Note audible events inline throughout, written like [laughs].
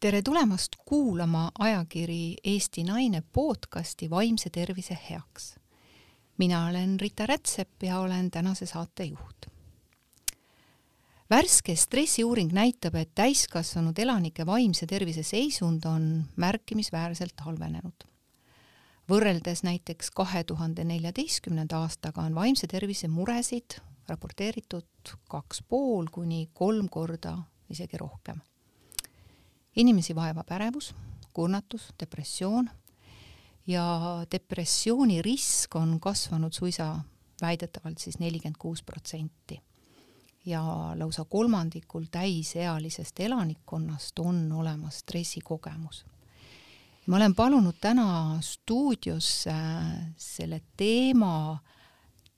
tere tulemast kuulama ajakiri Eesti Naine podcasti Vaimse tervise heaks. mina olen Rita Rätsep ja olen tänase saate juht. värske stressiuuring näitab, et täiskasvanud elanike vaimse tervise seisund on märkimisväärselt halvenenud. võrreldes näiteks kahe tuhande neljateistkümnenda aastaga on vaimse tervise muresid raporteeritud kaks pool kuni kolm korda isegi rohkem inimesi vaevab ärevus, kurnatus, depressioon ja depressiooni risk on kasvanud suisa väidetavalt siis nelikümmend kuus protsenti. ja lausa kolmandikul täisealisest elanikkonnast on olemas stressikogemus. ma olen palunud täna stuudiosse selle teema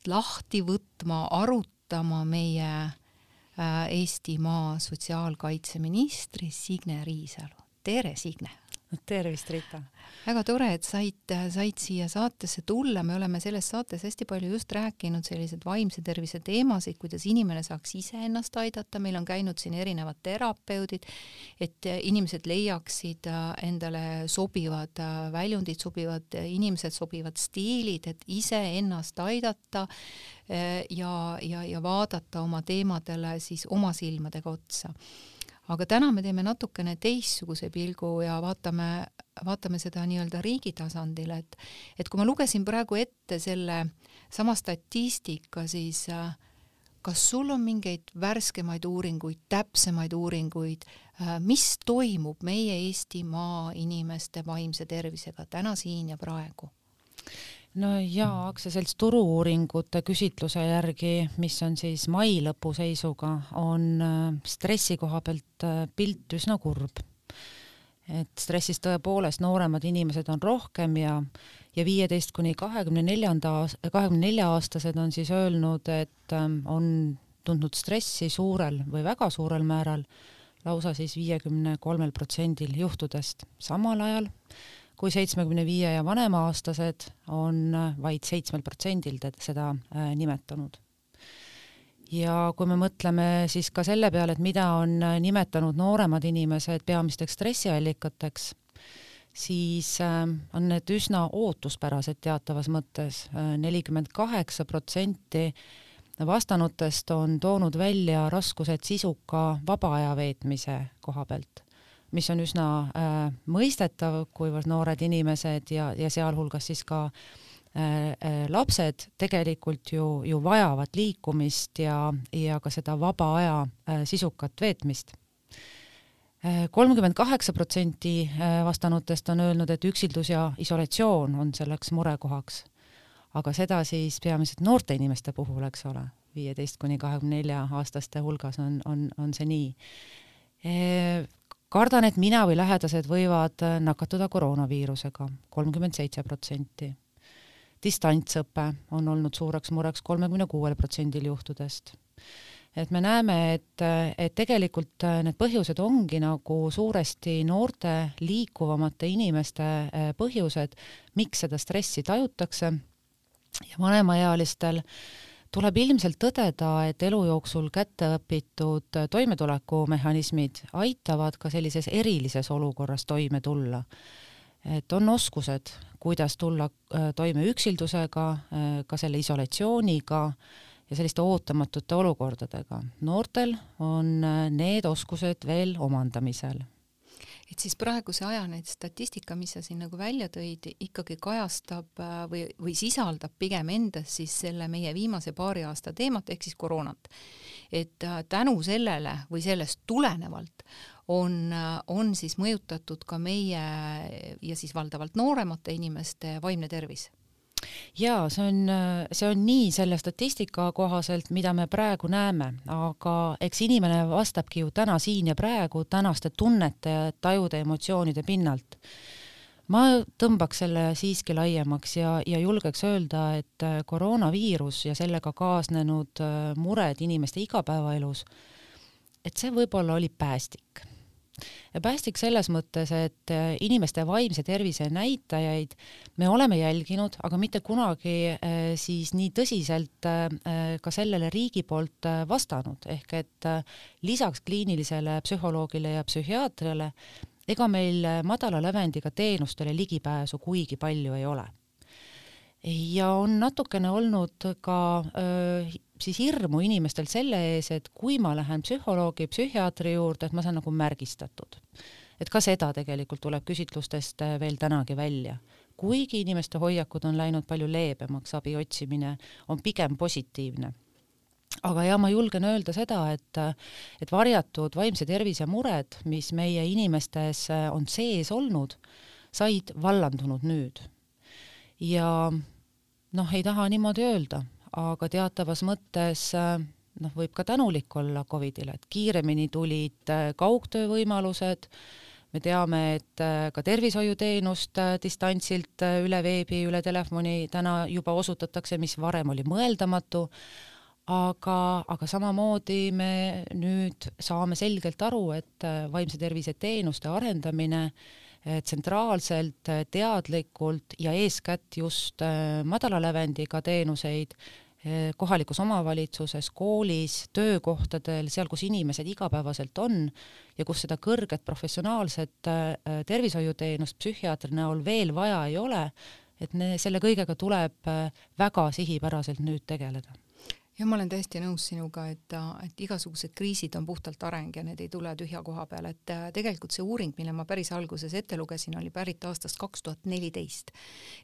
lahti võtma, arutama meie Äh, Eestimaa sotsiaalkaitseministri Signe Riisalu. tere, Signe! [laughs] tervist, Rita! väga tore, et said, said siia saatesse tulla, me oleme selles saates hästi palju just rääkinud selliseid vaimse tervise teemasid, kuidas inimene saaks iseennast aidata, meil on käinud siin erinevad terapeudid, et inimesed leiaksid äh, endale sobivad äh, väljundid, sobivad inimesed, sobivad stiilid, et iseennast aidata äh, ja, ja, ja vaadata oma teemadele siis oma silmadega otsa aga täna me teeme natukene teistsuguse pilgu ja vaatame, vaatame seda nii-öelda riigi tasandil, et et kui ma lugesin praegu ette selle sama statistika, siis äh, kas sul on mingeid värskemaid uuringuid, täpsemaid uuringuid, äh, mis toimub meie Eestimaa inimeste vaimse tervisega täna, siin ja praegu? No jaa, aktsiaselts Turu-uuringute küsitluse järgi, mis on siis mai lõpu seisuga, on äh, stressi koha pealt äh, pilt üsna kurb. et stressis tõepoolest nooremad inimesed on rohkem ja ja viieteist kuni kahekümne neljanda, kahekümne nelja aastased on siis öelnud, et ähm, on tundnud stressi suurel või väga suurel määral, lausa siis viiekümne kolmel protsendil juhtudest. samal ajal kui seitsmekümne viie ja vanema-aastased on vaid seitsmel protsendil seda äh, nimetanud. ja kui me mõtleme siis ka selle peale, et mida on äh, nimetanud nooremad inimesed peamisteks stressiallikateks, siis äh, on need üsna ootuspärased teatavas mõttes, nelikümmend kaheksa protsenti vastanutest on toonud välja raskused sisuka vaba aja veetmise koha pealt mis on üsna äh, mõistetav, kuivõrd noored inimesed ja, ja sealhulgas siis ka äh, äh, lapsed tegelikult ju, ju vajavad liikumist ja, ja ka seda vaba aja äh, sisukat veetmist äh, kolmkümmend kaheksa protsenti äh, vastanutest on öelnud, et üksildus ja isolatsioon on selleks murekohaks. aga seda siis peamiselt noorte inimeste puhul, eks ole, viieteist kuni kahekümne nelja aastaste hulgas on, on, on see nii kardan, et mina või lähedased võivad äh, nakatuda koroonaviirusega, kolmkümmend seitse protsenti. distantsõpe on olnud suureks mureks kolmekümne kuuel protsendil juhtudest. et me näeme, et, äh, et tegelikult äh, need põhjused ongi nagu suuresti noorte liikuvamate inimeste põhjused, miks seda stressi tajutakse ja vanemaealistel äh, tuleb ilmselt tõdeda, et elu jooksul kätte õpitud toimetulekumehhanismid aitavad ka sellises erilises olukorras toime tulla. et on oskused, kuidas tulla äh, toime üksildusega, äh, ka selle isolatsiooniga ja selliste ootamatute olukordadega. noortel on äh, need oskused veel omandamisel et siis praeguse aja neid statistika, mis sa siin nagu välja tõid, ikkagi kajastab äh, või, või sisaldab pigem endas siis selle meie viimase paari aasta teemat ehk siis koroonat. et äh, tänu sellele või sellest tulenevalt on, äh, on siis mõjutatud ka meie ja siis valdavalt nooremate inimeste vaimne tervis jaa, see on, see on nii selle statistika kohaselt, mida me praegu näeme, aga eks inimene vastabki ju täna siin ja praegu tänaste tunnete, tajude, emotsioonide pinnalt. ma tõmbaks selle siiski laiemaks ja, ja julgeks öelda, et koroonaviirus ja sellega kaasnenud mured inimeste igapäevaelus, et see võib-olla oli päästik ja päästik selles mõttes, et äh, inimeste vaimse tervise näitajaid me oleme jälginud, aga mitte kunagi äh, siis nii tõsiselt äh, ka sellele riigi poolt vastanud, ehk et lisaks kliinilisele psühholoogile ja psühhiaatrile ega meil madala lävendiga teenustele ligipääsu kuigi palju ei ole. ja on natukene olnud ka öö, siis hirmu inimestel selle ees, et kui ma lähen psühholoogi, psühhiaatri juurde, et ma saan nagu märgistatud. et ka seda tegelikult tuleb küsitlustest veel tänagi välja kuigi inimeste hoiakud on läinud palju leebemaks, abi otsimine on pigem positiivne aga ja ma julgen öelda seda, et, et varjatud vaimse tervise mured, mis meie inimestes on sees olnud, said vallandunud nüüd. ja noh, ei taha niimoodi öelda, aga teatavas mõttes noh, võib ka tänulik olla Covidile, et kiiremini tulid kaugtöö võimalused. Me teame, et äh, ka tervishoiuteenust äh, distantsilt äh, üle veebi, üle telefoni täna juba osutatakse, mis varem oli mõeldamatu, aga, aga samamoodi me nüüd saame selgelt aru, et vaimse tervise teenuste arendamine tsentraalselt, teadlikult ja eeskätt just madala lävendiga teenuseid Eh, kohalikus omavalitsuses, koolis, töökohtadel, seal, kus inimesed igapäevaselt on ja kus seda kõrget professionaalset eh, tervishoiuteenust psühhiaatri näol veel vaja ei ole, et ne, selle kõigega tuleb eh, väga sihipäraselt nüüd tegeleda ja ma olen täiesti nõus sinuga, et, et igasugused kriisid on puhtalt areng ja need ei tule tühja koha peal, et äh, tegelikult see uuring, mille ma päris alguses ette lugesin, oli pärit aastast kaks tuhat neliteist.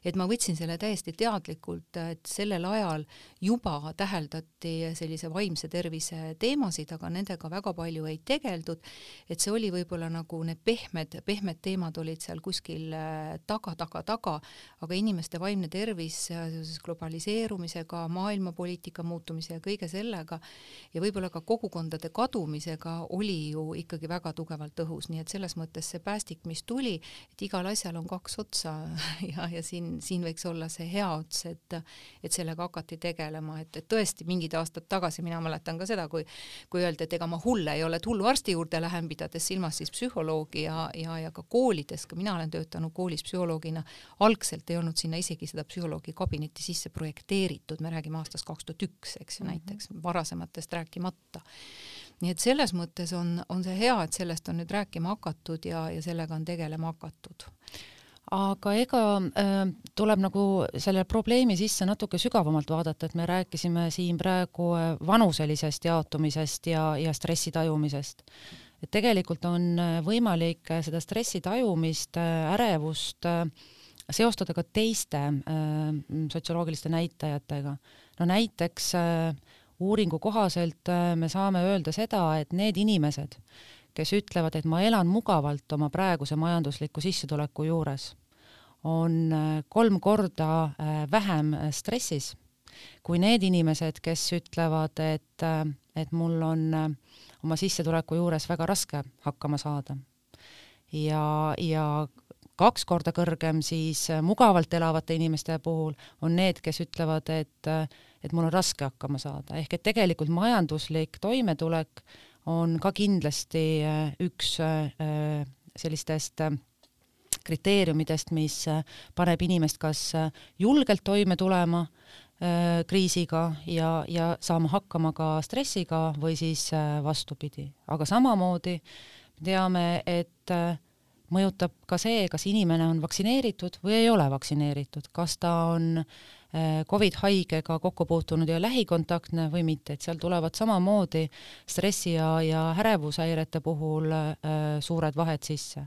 et ma võtsin selle täiesti teadlikult, et sellel ajal juba täheldati sellise vaimse tervise teemasid, aga nendega väga palju ei tegeldud, et see oli võib-olla nagu need pehmed, pehmed teemad olid seal kuskil äh, taga, taga, taga, aga inimeste vaimne tervis äh, seoses globaliseerumisega, maailmapoliitika muutumisega, ja kõige sellega ja võib-olla ka kogukondade kadumisega oli ju ikkagi väga tugevalt õhus, nii et selles mõttes see päästik, mis tuli, et igal asjal on kaks otsa [laughs] ja, ja siin, siin võiks olla see hea ots, et et sellega hakati tegelema, et, et tõesti mingid aastad tagasi, mina mäletan ka seda, kui kui öeldi, et ega ma hull ei ole, et hulluarsti juurde lähen, pidades silmas siis psühholoogi ja, ja, ja ka koolides, ka mina olen töötanud koolis psühholoogina, algselt ei olnud sinna isegi seda psühholoogi kabinetti sisse projekteeritud, me räägime aastast kaks tuhat üks, eks ju mm -hmm. näiteks, varasematest rääkimata. nii et selles mõttes on, on see hea, et sellest on nüüd rääkima hakatud ja, ja sellega on tegelema hakatud aga ega äh, tuleb nagu selle probleemi sisse natuke sügavamalt vaadata, et me rääkisime siin praegu äh, vanuselisest jaotumisest ja, ja stressi tajumisest. et tegelikult on äh, võimalik äh, seda stressi tajumist, ärevust seostada ka teiste äh, sotsioloogiliste näitajatega no näiteks äh, uuringu kohaselt äh, me saame öelda seda, et need inimesed, kes ütlevad, et ma elan mugavalt oma praeguse majandusliku sissetuleku juures, on äh, kolm korda vähem stressis kui need inimesed, kes ütlevad, et, et mul on oma sissetuleku juures väga raske hakkama saada. ja, ja kaks korda kõrgem siis mugavalt elavate inimeste puhul on need, kes ütlevad, et et mul on raske hakkama saada, ehk et tegelikult majanduslik toimetulek on ka kindlasti äh, üks äh, sellistest äh, kriteeriumidest, mis paneb inimest kas julgelt toime tulema kriisiga ja, ja saama hakkama ka stressiga või siis vastupidi. aga samamoodi teame, et mõjutab ka see, kas inimene on vaktsineeritud või ei ole vaktsineeritud, kas ta on Äh, Covid haigega kokku puutunud ja lähikontaktne või mitte, et seal tulevad samamoodi stressi ja, ja ärevushäirete puhul äh, suured vahed sisse.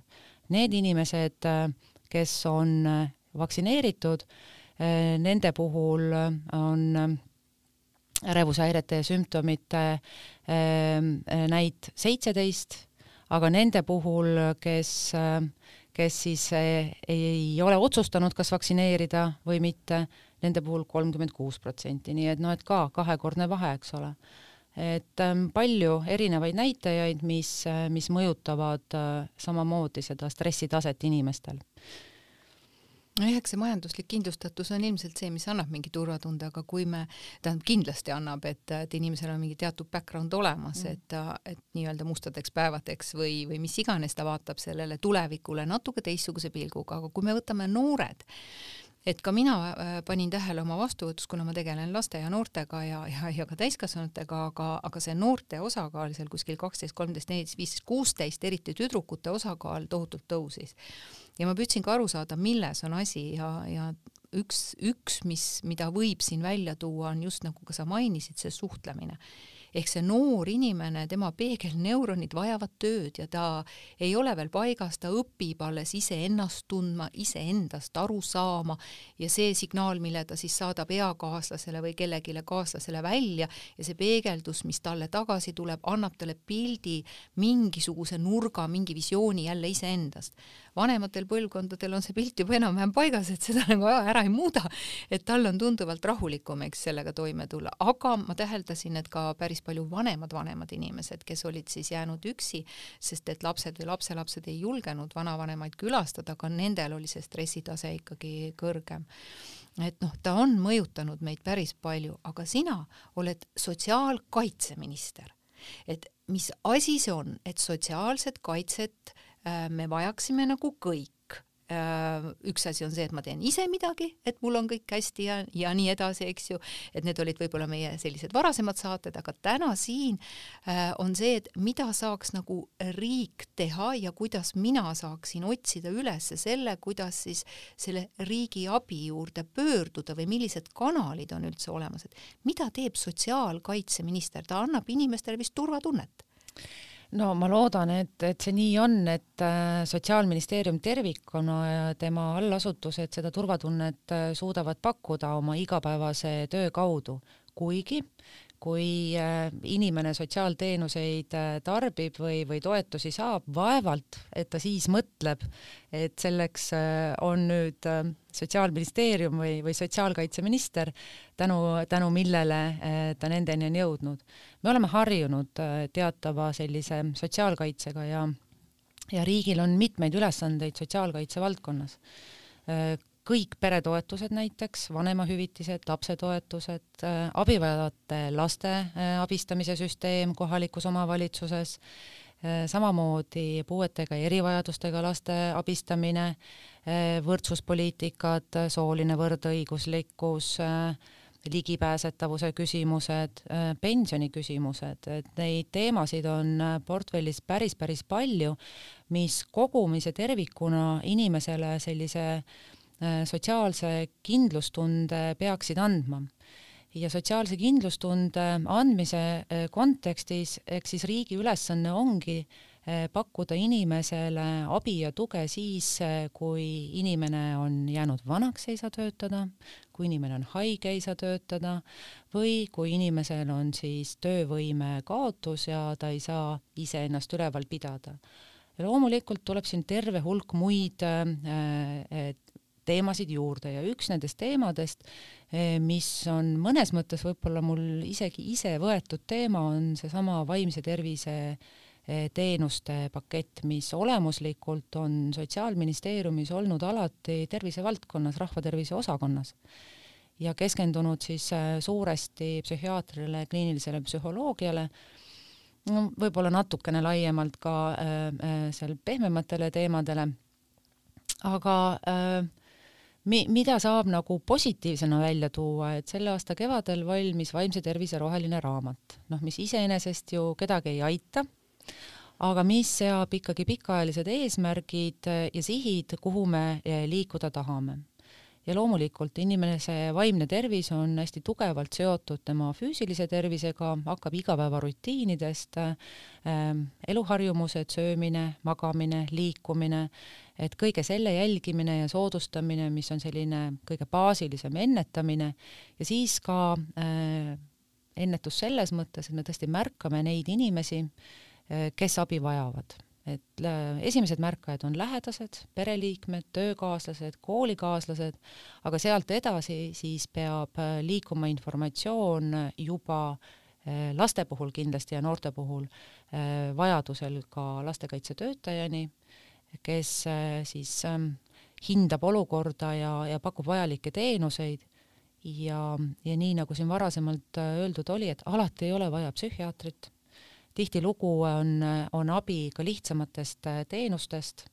Need inimesed, äh, kes on äh, vaktsineeritud äh,, nende puhul on ärevushäirete ja sümptomite äh, näit seitseteist, aga nende puhul, kes kes siis ei ole otsustanud, kas vaktsineerida või mitte, nende puhul kolmkümmend kuus protsenti, nii et noh, et ka kahekordne vahe, eks ole. et ähm, palju erinevaid näitajaid, mis, mis mõjutavad samamoodi seda stressitaset inimestel nojah, eks see majanduslik kindlustatus on ilmselt see, mis annab mingi turvatunde, aga kui me, tähendab kindlasti annab, et, et inimesel on mingi teatud background olemas mm., et, et nii-öelda mustadeks päevadeks või, või mis iganes ta vaatab sellele tulevikule natuke teistsuguse pilguga, aga kui me võtame noored, et ka mina äh, panin tähele oma vastuvõtus, kuna ma tegelen laste ja noortega ja, ja, ja ka täiskasvanutega, aga, aga see noorte osakaal seal kuskil kaksteist, kolmteist, neliteist, viisteist, kuusteist, eriti tüdrukute osakaal tohutult tõusis. Ja ma püüdsin ka aru saada, milles on asi ja, ja üks, üks, mis, mida võib siin välja tuua, on just nagu ka sa mainisid, see suhtlemine. Ehk see noor inimene, tema peegelneuronid vajavad tööd ja ta ei ole veel paigas, ta õpib alles iseennast tundma, iseendast aru saama ja see signaal, mille ta siis saadab eakaaslasele või kellelegi kaaslasele välja ja see peegeldus, mis talle tagasi tuleb, annab talle pildi, mingisuguse nurga, mingi visiooni jälle iseendast vanematel põlvkondadel on see pilt juba enam-vähem paigas, et seda nagu ära ei muuda, et tal on tunduvalt rahulikum, eks, sellega toime tulla, aga ma täheldasin, et ka päris palju vanemad, vanemad inimesed, kes olid siis jäänud üksi, sest et lapsed või lapselapsed ei julgenud vanavanemaid külastada, ka nendel oli see stressitase ikkagi kõrgem et noh, ta on mõjutanud meid päris palju, aga sina oled sotsiaalkaitseminister. et mis asi see on, et sotsiaalset kaitset me vajaksime nagu kõik. Äh, üks asi on see, et ma teen ise midagi, et mul on kõik hästi ja, ja nii edasi, eks ju, et need olid võib-olla meie sellised varasemad saated, aga täna siin äh, on see, et mida saaks nagu riik teha ja kuidas mina saaksin otsida üles selle, kuidas siis selle riigi abi juurde pöörduda või millised kanalid on üldse olemas, et mida teeb sotsiaalkaitseminister, ta annab inimestele vist turvatunnet no ma loodan, et, et see nii on, et äh, Sotsiaalministeerium tervikuna ja tema allasutused seda turvatunnet äh, suudavad pakkuda oma igapäevase töö kaudu, kuigi kui äh, inimene sotsiaalteenuseid äh, tarbib või, või toetusi saab, vaevalt, et ta siis mõtleb, et selleks äh, on nüüd Sotsiaalministeerium või, või sotsiaalkaitseminister, tänu, tänu millele ta nendeni on jõudnud. me oleme harjunud teatava sellise sotsiaalkaitsega ja ja riigil on mitmeid ülesandeid sotsiaalkaitse valdkonnas kõik peretoetused näiteks, vanemahüvitised, lapsetoetused, äh, abivajavate laste äh, abistamise süsteem kohalikus omavalitsuses, äh, samamoodi puuetega ja erivajadustega laste abistamine, võrdsuspoliitikad, sooline võrdõiguslikkus, ligipääsetavuse küsimused, pensioniküsimused, et neid teemasid on portfellis päris, päris palju, mis kogumise tervikuna inimesele sellise sotsiaalse kindlustunde peaksid andma. ja sotsiaalse kindlustunde andmise äh, kontekstis, eks siis riigi ülesanne ongi äh, pakkuda inimesele abi ja tuge siis, kui inimene on jäänud vanaks, ei saa töötada, kui inimene on haige, ei saa töötada või kui inimesel on siis töövõime kaotus ja ta ei saa iseennast üleval pidada ja loomulikult tuleb siin terve hulk muid äh, teemasid juurde ja üks nendest teemadest, eh, mis on mõnes mõttes võib-olla mul isegi ise võetud teema, on seesama vaimse tervise eh, teenuste pakett, mis olemuslikult on Sotsiaalministeeriumis olnud alati tervisevaldkonnas, rahvatervise osakonnas ja keskendunud siis eh, suuresti psühhiaatrile, kliinilisele psühholoogiale, no võib-olla natukene laiemalt ka äh, seal pehmematele teemadele, aga äh, mi-, mida saab nagu positiivsena välja tuua, et selle aasta kevadel valmis vaimse tervise roheline raamat, noh, mis iseenesest ju kedagi ei aita, aga mis seab ikkagi pikaajalised eesmärgid ja sihid, kuhu me liikuda tahame. Ja loomulikult inimese vaimne tervis on hästi tugevalt seotud tema füüsilise tervisega, hakkab igapäevarutiinidest äh,, eluharjumused, söömine, magamine, liikumine, et kõige selle jälgimine ja soodustamine, mis on selline kõige baasilisem ennetamine ja siis ka äh, ennetus selles mõttes, et me tõesti märkame neid inimesi äh,, kes abi vajavad. Et esimesed märkajad on lähedased, pereliikmed, töökaaslased, koolikaaslased, aga sealt edasi siis peab äh, liikuma informatsioon juba äh, laste puhul kindlasti ja noorte puhul äh, vajadusel ka lastekaitsetöötajani, kes siis ähm, hindab olukorda ja, ja pakub vajalikke teenuseid ja, ja nii, nagu siin varasemalt öeldud oli, et alati ei ole vaja psühhiaatrit tihtilugu on, on abi ka lihtsamatest äh, teenustest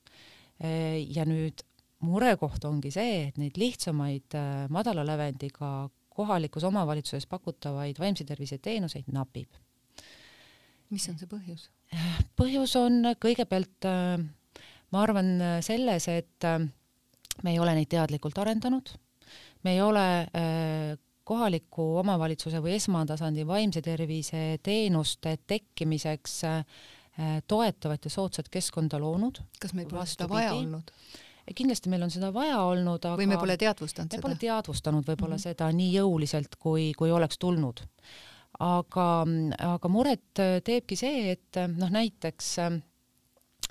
äh, ja nüüd murekoht ongi see, et neid lihtsamaid äh, madala lävendiga kohalikus omavalitsuses pakutavaid vaimse tervise teenuseid napib. mis on see põhjus? põhjus on kõigepealt, äh, ma arvan, selles, et äh, me ei ole neid teadlikult arendanud, me ei ole kohaliku omavalitsuse või esmatasandi vaimse tervise teenuste tekkimiseks toetavat ja soodsat keskkonda loonud. kas meil pole seda vaja olnud? kindlasti meil on seda vaja olnud, aga või me pole teadvustanud me seda? Pole teadvustanud võib-olla mm -hmm. seda nii jõuliselt, kui, kui oleks tulnud. aga, aga muret teebki see, et noh, näiteks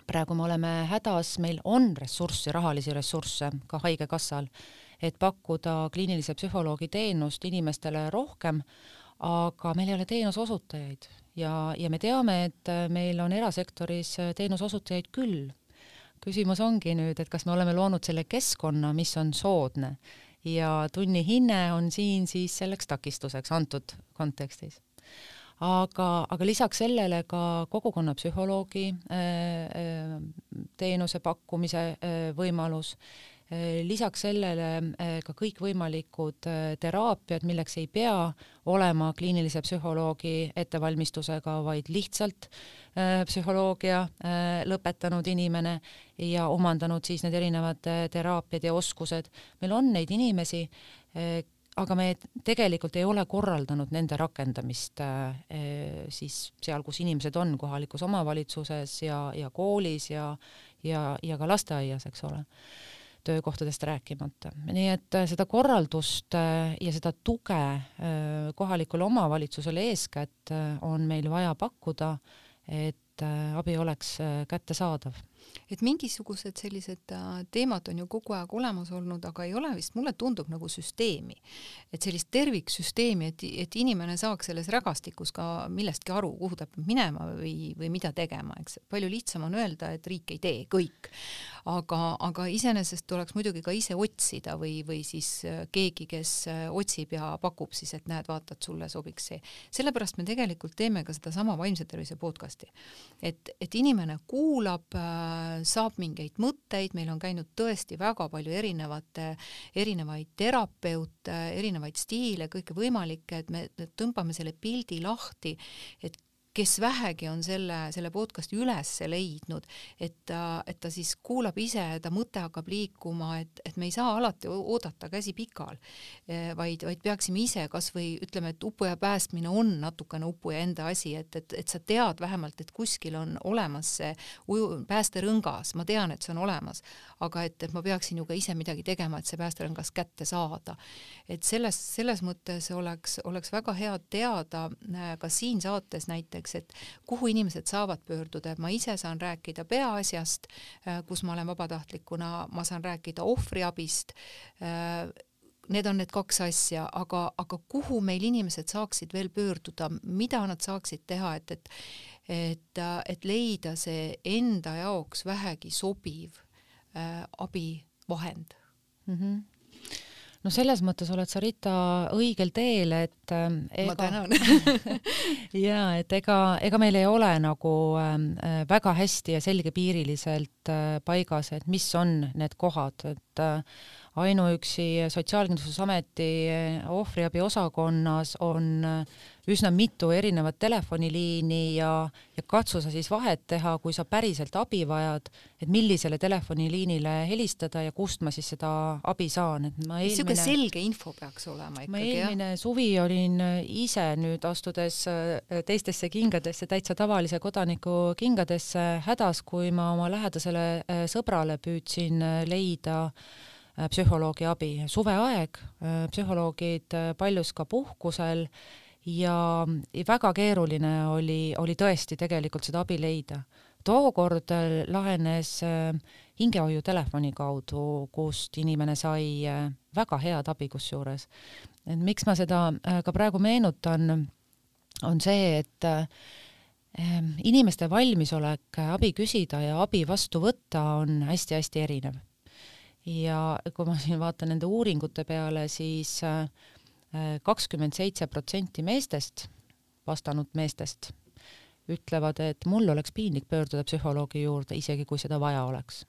praegu me oleme hädas, meil on ressurssi, rahalisi ressursse ka Haigekassal, et pakkuda kliinilise psühholoogi teenust inimestele rohkem, aga meil ei ole teenuse osutajaid ja, ja me teame, et meil on erasektoris teenuse osutajaid küll. Küsimus ongi nüüd, et kas me oleme loonud selle keskkonna, mis on soodne. Ja tunnihinne on siin siis selleks takistuseks antud kontekstis. Aga, aga lisaks sellele ka kogukonnapsühholoogi äh, äh, teenuse pakkumise äh, võimalus lisaks sellele ka kõikvõimalikud teraapiad, milleks ei pea olema kliinilise psühholoogi ettevalmistusega, vaid lihtsalt psühholoogia lõpetanud inimene ja omandanud siis need erinevad teraapiad ja oskused. meil on neid inimesi, aga me tegelikult ei ole korraldanud nende rakendamist siis seal, kus inimesed on, kohalikus omavalitsuses ja, ja koolis ja, ja, ja ka lasteaias, eks ole töökohtadest rääkimata. nii et äh, seda korraldust äh, ja seda tuge äh, kohalikule omavalitsusele eeskätt on meil vaja pakkuda, et abi oleks kättesaadav et mingisugused sellised teemad on ju kogu aeg olemas olnud, aga ei ole vist, mulle tundub nagu süsteemi. et sellist terviksüsteemi, et, et inimene saaks selles rägastikus ka millestki aru, kuhu ta peab minema või, või mida tegema, eks. palju lihtsam on öelda, et riik ei tee kõik aga, aga iseenesest tuleks muidugi ka ise otsida või, või siis äh, keegi, kes äh, otsib ja pakub siis, et näed, vaata, et sulle sobiks see. sellepärast me tegelikult teeme ka sedasama vaimse tervise podcast'i. et, et inimene kuulab, äh, saab mingeid mõtteid, meil on käinud tõesti väga palju erinevate, erinevaid terapeute, erinevaid stiile, kõike võimalikke, et me tõmbame selle pildi lahti, et kes vähegi on selle, selle podcast'i üles leidnud, et ta, et ta siis kuulab ise, ta mõte hakkab liikuma, et, et me ei saa alati oodata käsi pikal, eh, vaid, vaid peaksime ise kasvõi ütleme, et upuja päästmine on natukene upuja enda asi, et, et, et sa tead vähemalt, et kuskil on olemas see uju, päästerõngas, ma tean, et see on olemas, aga et, et ma peaksin ju ka ise midagi tegema, et see päästerõngas kätte saada. et selles, selles mõttes oleks, oleks väga hea teada eh, ka siin saates näiteks, näiteks, et kuhu inimesed saavad pöörduda, et ma ise saan rääkida peaasjast, äh, kus ma olen vabatahtlikuna, ma saan rääkida ohvriabist, äh, need on need kaks asja, aga, aga kuhu meil inimesed saaksid veel pöörduda, mida nad saaksid teha, et, et et, et leida see enda jaoks vähegi sobiv äh, abivahend mm. -hmm no selles mõttes oled sa, Rita, õigel teel, et äh, ega... ma tänan. [laughs] Ja et ega, ega meil ei ole nagu äh, väga hästi ja selgepiiriliselt äh, paigas, et mis on need kohad, et äh, ainuüksi Sotsiaalkindlustusameti ohvriabi osakonnas on äh, üsna mitu erinevat telefoniliini ja, ja katsu sa siis vahet teha, kui sa päriselt abi vajad, et millisele telefoniliinile helistada ja kust ma siis seda abi saan, et ma eelmine niisugune selge info peaks olema ikkagi, ma eelmine jah? suvi olin ise nüüd astudes teistesse kingadesse, täitsa tavalise kodaniku kingadesse hädas, kui ma oma lähedasele äh, sõbrale püüdsin leida Äh, psühholoogi abi. suveaeg, äh, psühholoogid äh, paljus ka puhkusel ja väga keeruline oli, oli tõesti tegelikult seda abi leida. tookord lahenes hingehoiutelefoni kaudu, kust inimene sai väga head abi kusjuures. et miks ma seda ka praegu meenutan, on see, et inimeste valmisolek abi küsida ja abi vastu võtta on hästi-hästi erinev ja kui ma siin vaatan nende uuringute peale siis, siis äh, kakskümmend seitse protsenti meestest, vastanud meestest, ütlevad, et mul oleks piinlik pöörduda psühholoogi juurde, isegi kui seda vaja oleks.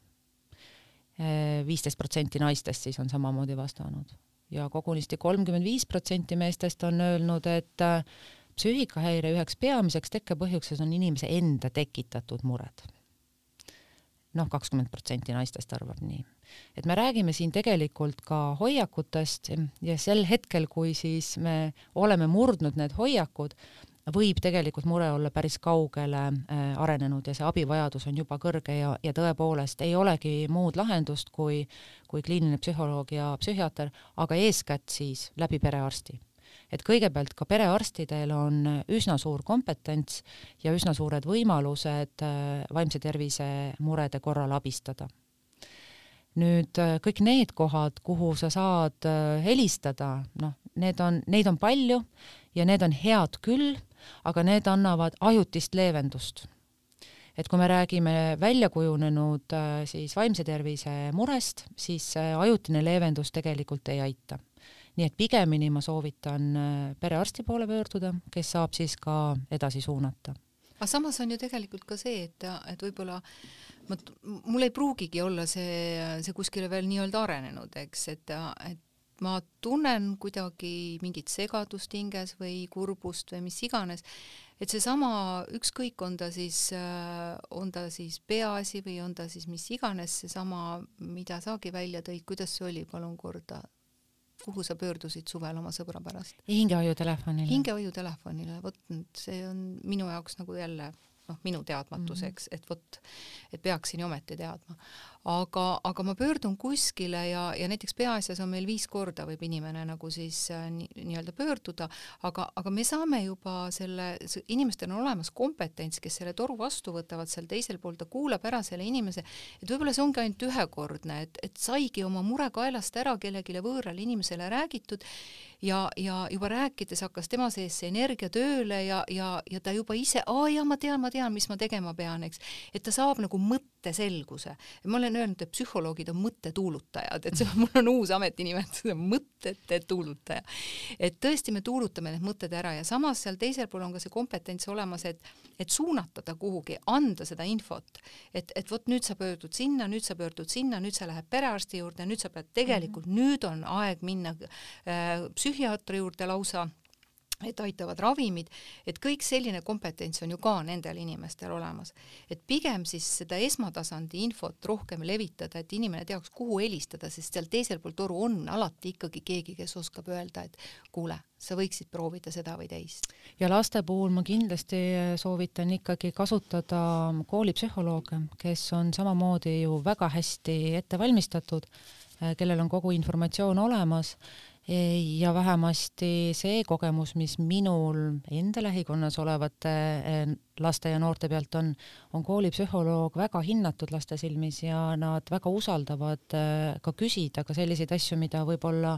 viisteist protsenti naistest siis on samamoodi vastanud ja kogunisti kolmkümmend viis protsenti meestest on öelnud, et äh, psüühikahäire üheks peamiseks tekkepõhjuseks on inimese enda tekitatud mured. noh, kakskümmend protsenti naistest arvab nii. Et me räägime siin tegelikult ka hoiakutest ja sel hetkel, kui siis me oleme murdnud need hoiakud, võib tegelikult mure olla päris kaugele äh, arenenud ja see abivajadus on juba kõrge ja, ja tõepoolest ei olegi muud lahendust kui, kui kliiniline psühholoog ja psühhiaater, aga eeskätt siis läbi perearsti. et kõigepealt ka perearstidel on üsna suur kompetents ja üsna suured võimalused äh, vaimse tervise murede korral abistada nüüd äh, kõik need kohad, kuhu sa saad helistada, noh, need on, neid on palju ja need on head küll, aga need annavad ajutist leevendust. et kui me räägime välja kujunenud äh, siis vaimse tervise murest, siis ajutine leevendus tegelikult ei aita. nii et pigemini ma soovitan äh, perearsti poole pöörduda, kes saab siis ka edasi suunata. Aga samas on ju tegelikult ka see, et, et võib-olla ma, mul ei pruugigi olla see, see kuskile veel nii-öelda arenenud, eks, et, et ma tunnen kuidagi mingit segadust hinges või kurbust või mis iganes, et seesama, ükskõik, on ta siis, on ta siis peaasi või on ta siis mis iganes, seesama, mida sagi välja tõid, kuidas see oli, palun korda, kuhu sa pöördusid suvel oma sõbra pärast? hingehoiutelefonile. hingehoiutelefonile, vot see on minu jaoks nagu jälle noh, minu teadmatuseks mm, -hmm. et vot, et peaksin ju ometi teadma. Aga, aga ma pöördun kuskile ja, ja näiteks peaasjas on meil viis korda võib inimene nagu siis äh, nii-öelda pöörduda, aga, aga me saame juba selle, inimestel on olemas kompetents, kes selle toru vastu võtavad seal teisel pool, ta kuulab ära selle inimese, et võib-olla see ongi ainult ühekordne, et, et saigi oma mure kaelast ära kellelegi võõrale inimesele räägitud ja, ja juba rääkides hakkas tema sees see energia tööle ja, ja, ja ta juba ise, aa jaa, ma tean, ma tean, mis ma tegema pean, eks. et ta saab nagu mõtteselguse. ma olen öelnud, et psühholoogid on mõttetuulutajad, et see, mul on uus ametinimetus, mõtete tuulutaja. et tõesti, me tuulutame need mõtted ära ja samas seal teisel pool on ka see kompetents olemas, et, et suunata ta kuhugi, anda seda infot, et, et vot nüüd sa pöördud sinna, nüüd sa pöördud sinna, nüüd sa lähed perearsti juurde, nüüd sa pead tegelikult mm, -hmm. nüüd on aeg minna äh, psühhiaatri juurde lausa et aitavad ravimid, et kõik selline kompetents on ju ka nendel inimestel olemas. et pigem siis seda esmatasandi infot rohkem levitada, et inimene teaks, kuhu helistada, sest seal teisel pool toru on alati ikkagi keegi, kes oskab öelda, et kuule, sa võiksid proovida seda või teist. ja laste puhul ma kindlasti soovitan ikkagi kasutada koolipsühholooge, kes on samamoodi ju väga hästi ette valmistatud, kellel on kogu informatsioon olemas ja vähemasti see kogemus, mis minul enda lähikonnas olevate eh, laste ja noorte pealt on, on koolipsühholoog väga hinnatud laste silmis ja nad väga usaldavad eh, ka küsida ka selliseid asju, mida võib-olla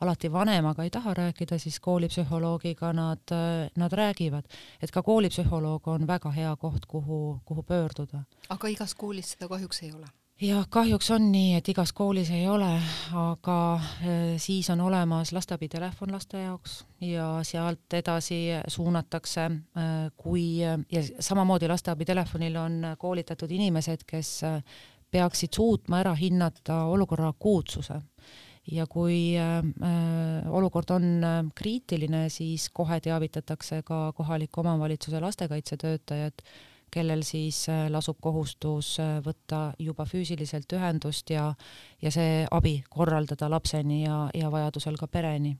alati vanemaga ei taha rääkida, siis koolipsühholoogiga nad, eh, nad räägivad. et ka koolipsühholoog on väga hea koht, kuhu, kuhu pöörduda. aga igas koolis seda kahjuks ei ole jah, kahjuks on nii, et igas koolis ei ole, aga äh, siis on olemas lasteabitelefon laste jaoks ja sealt edasi suunatakse, äh, kui ja samamoodi lasteabitelefonil on koolitatud inimesed, kes äh, peaksid suutma ära hinnata olukorra akuutsuse. Ja kui äh, olukord on äh, kriitiline, siis kohe teavitatakse ka kohaliku omavalitsuse lastekaitsetöötajat kellel siis äh, lasub kohustus äh, võtta juba füüsiliselt ühendust ja, ja see abi korraldada lapseni ja, ja vajadusel ka pereni.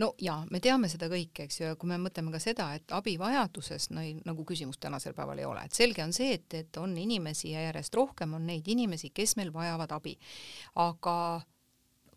No ja me teame seda kõike, eks ju, ja kui me mõtleme ka seda, et abivajaduses no, nagu küsimust tänasel päeval ei ole, et selge on see, et, et on inimesi ja järjest rohkem on neid inimesi, kes meil vajavad abi. aga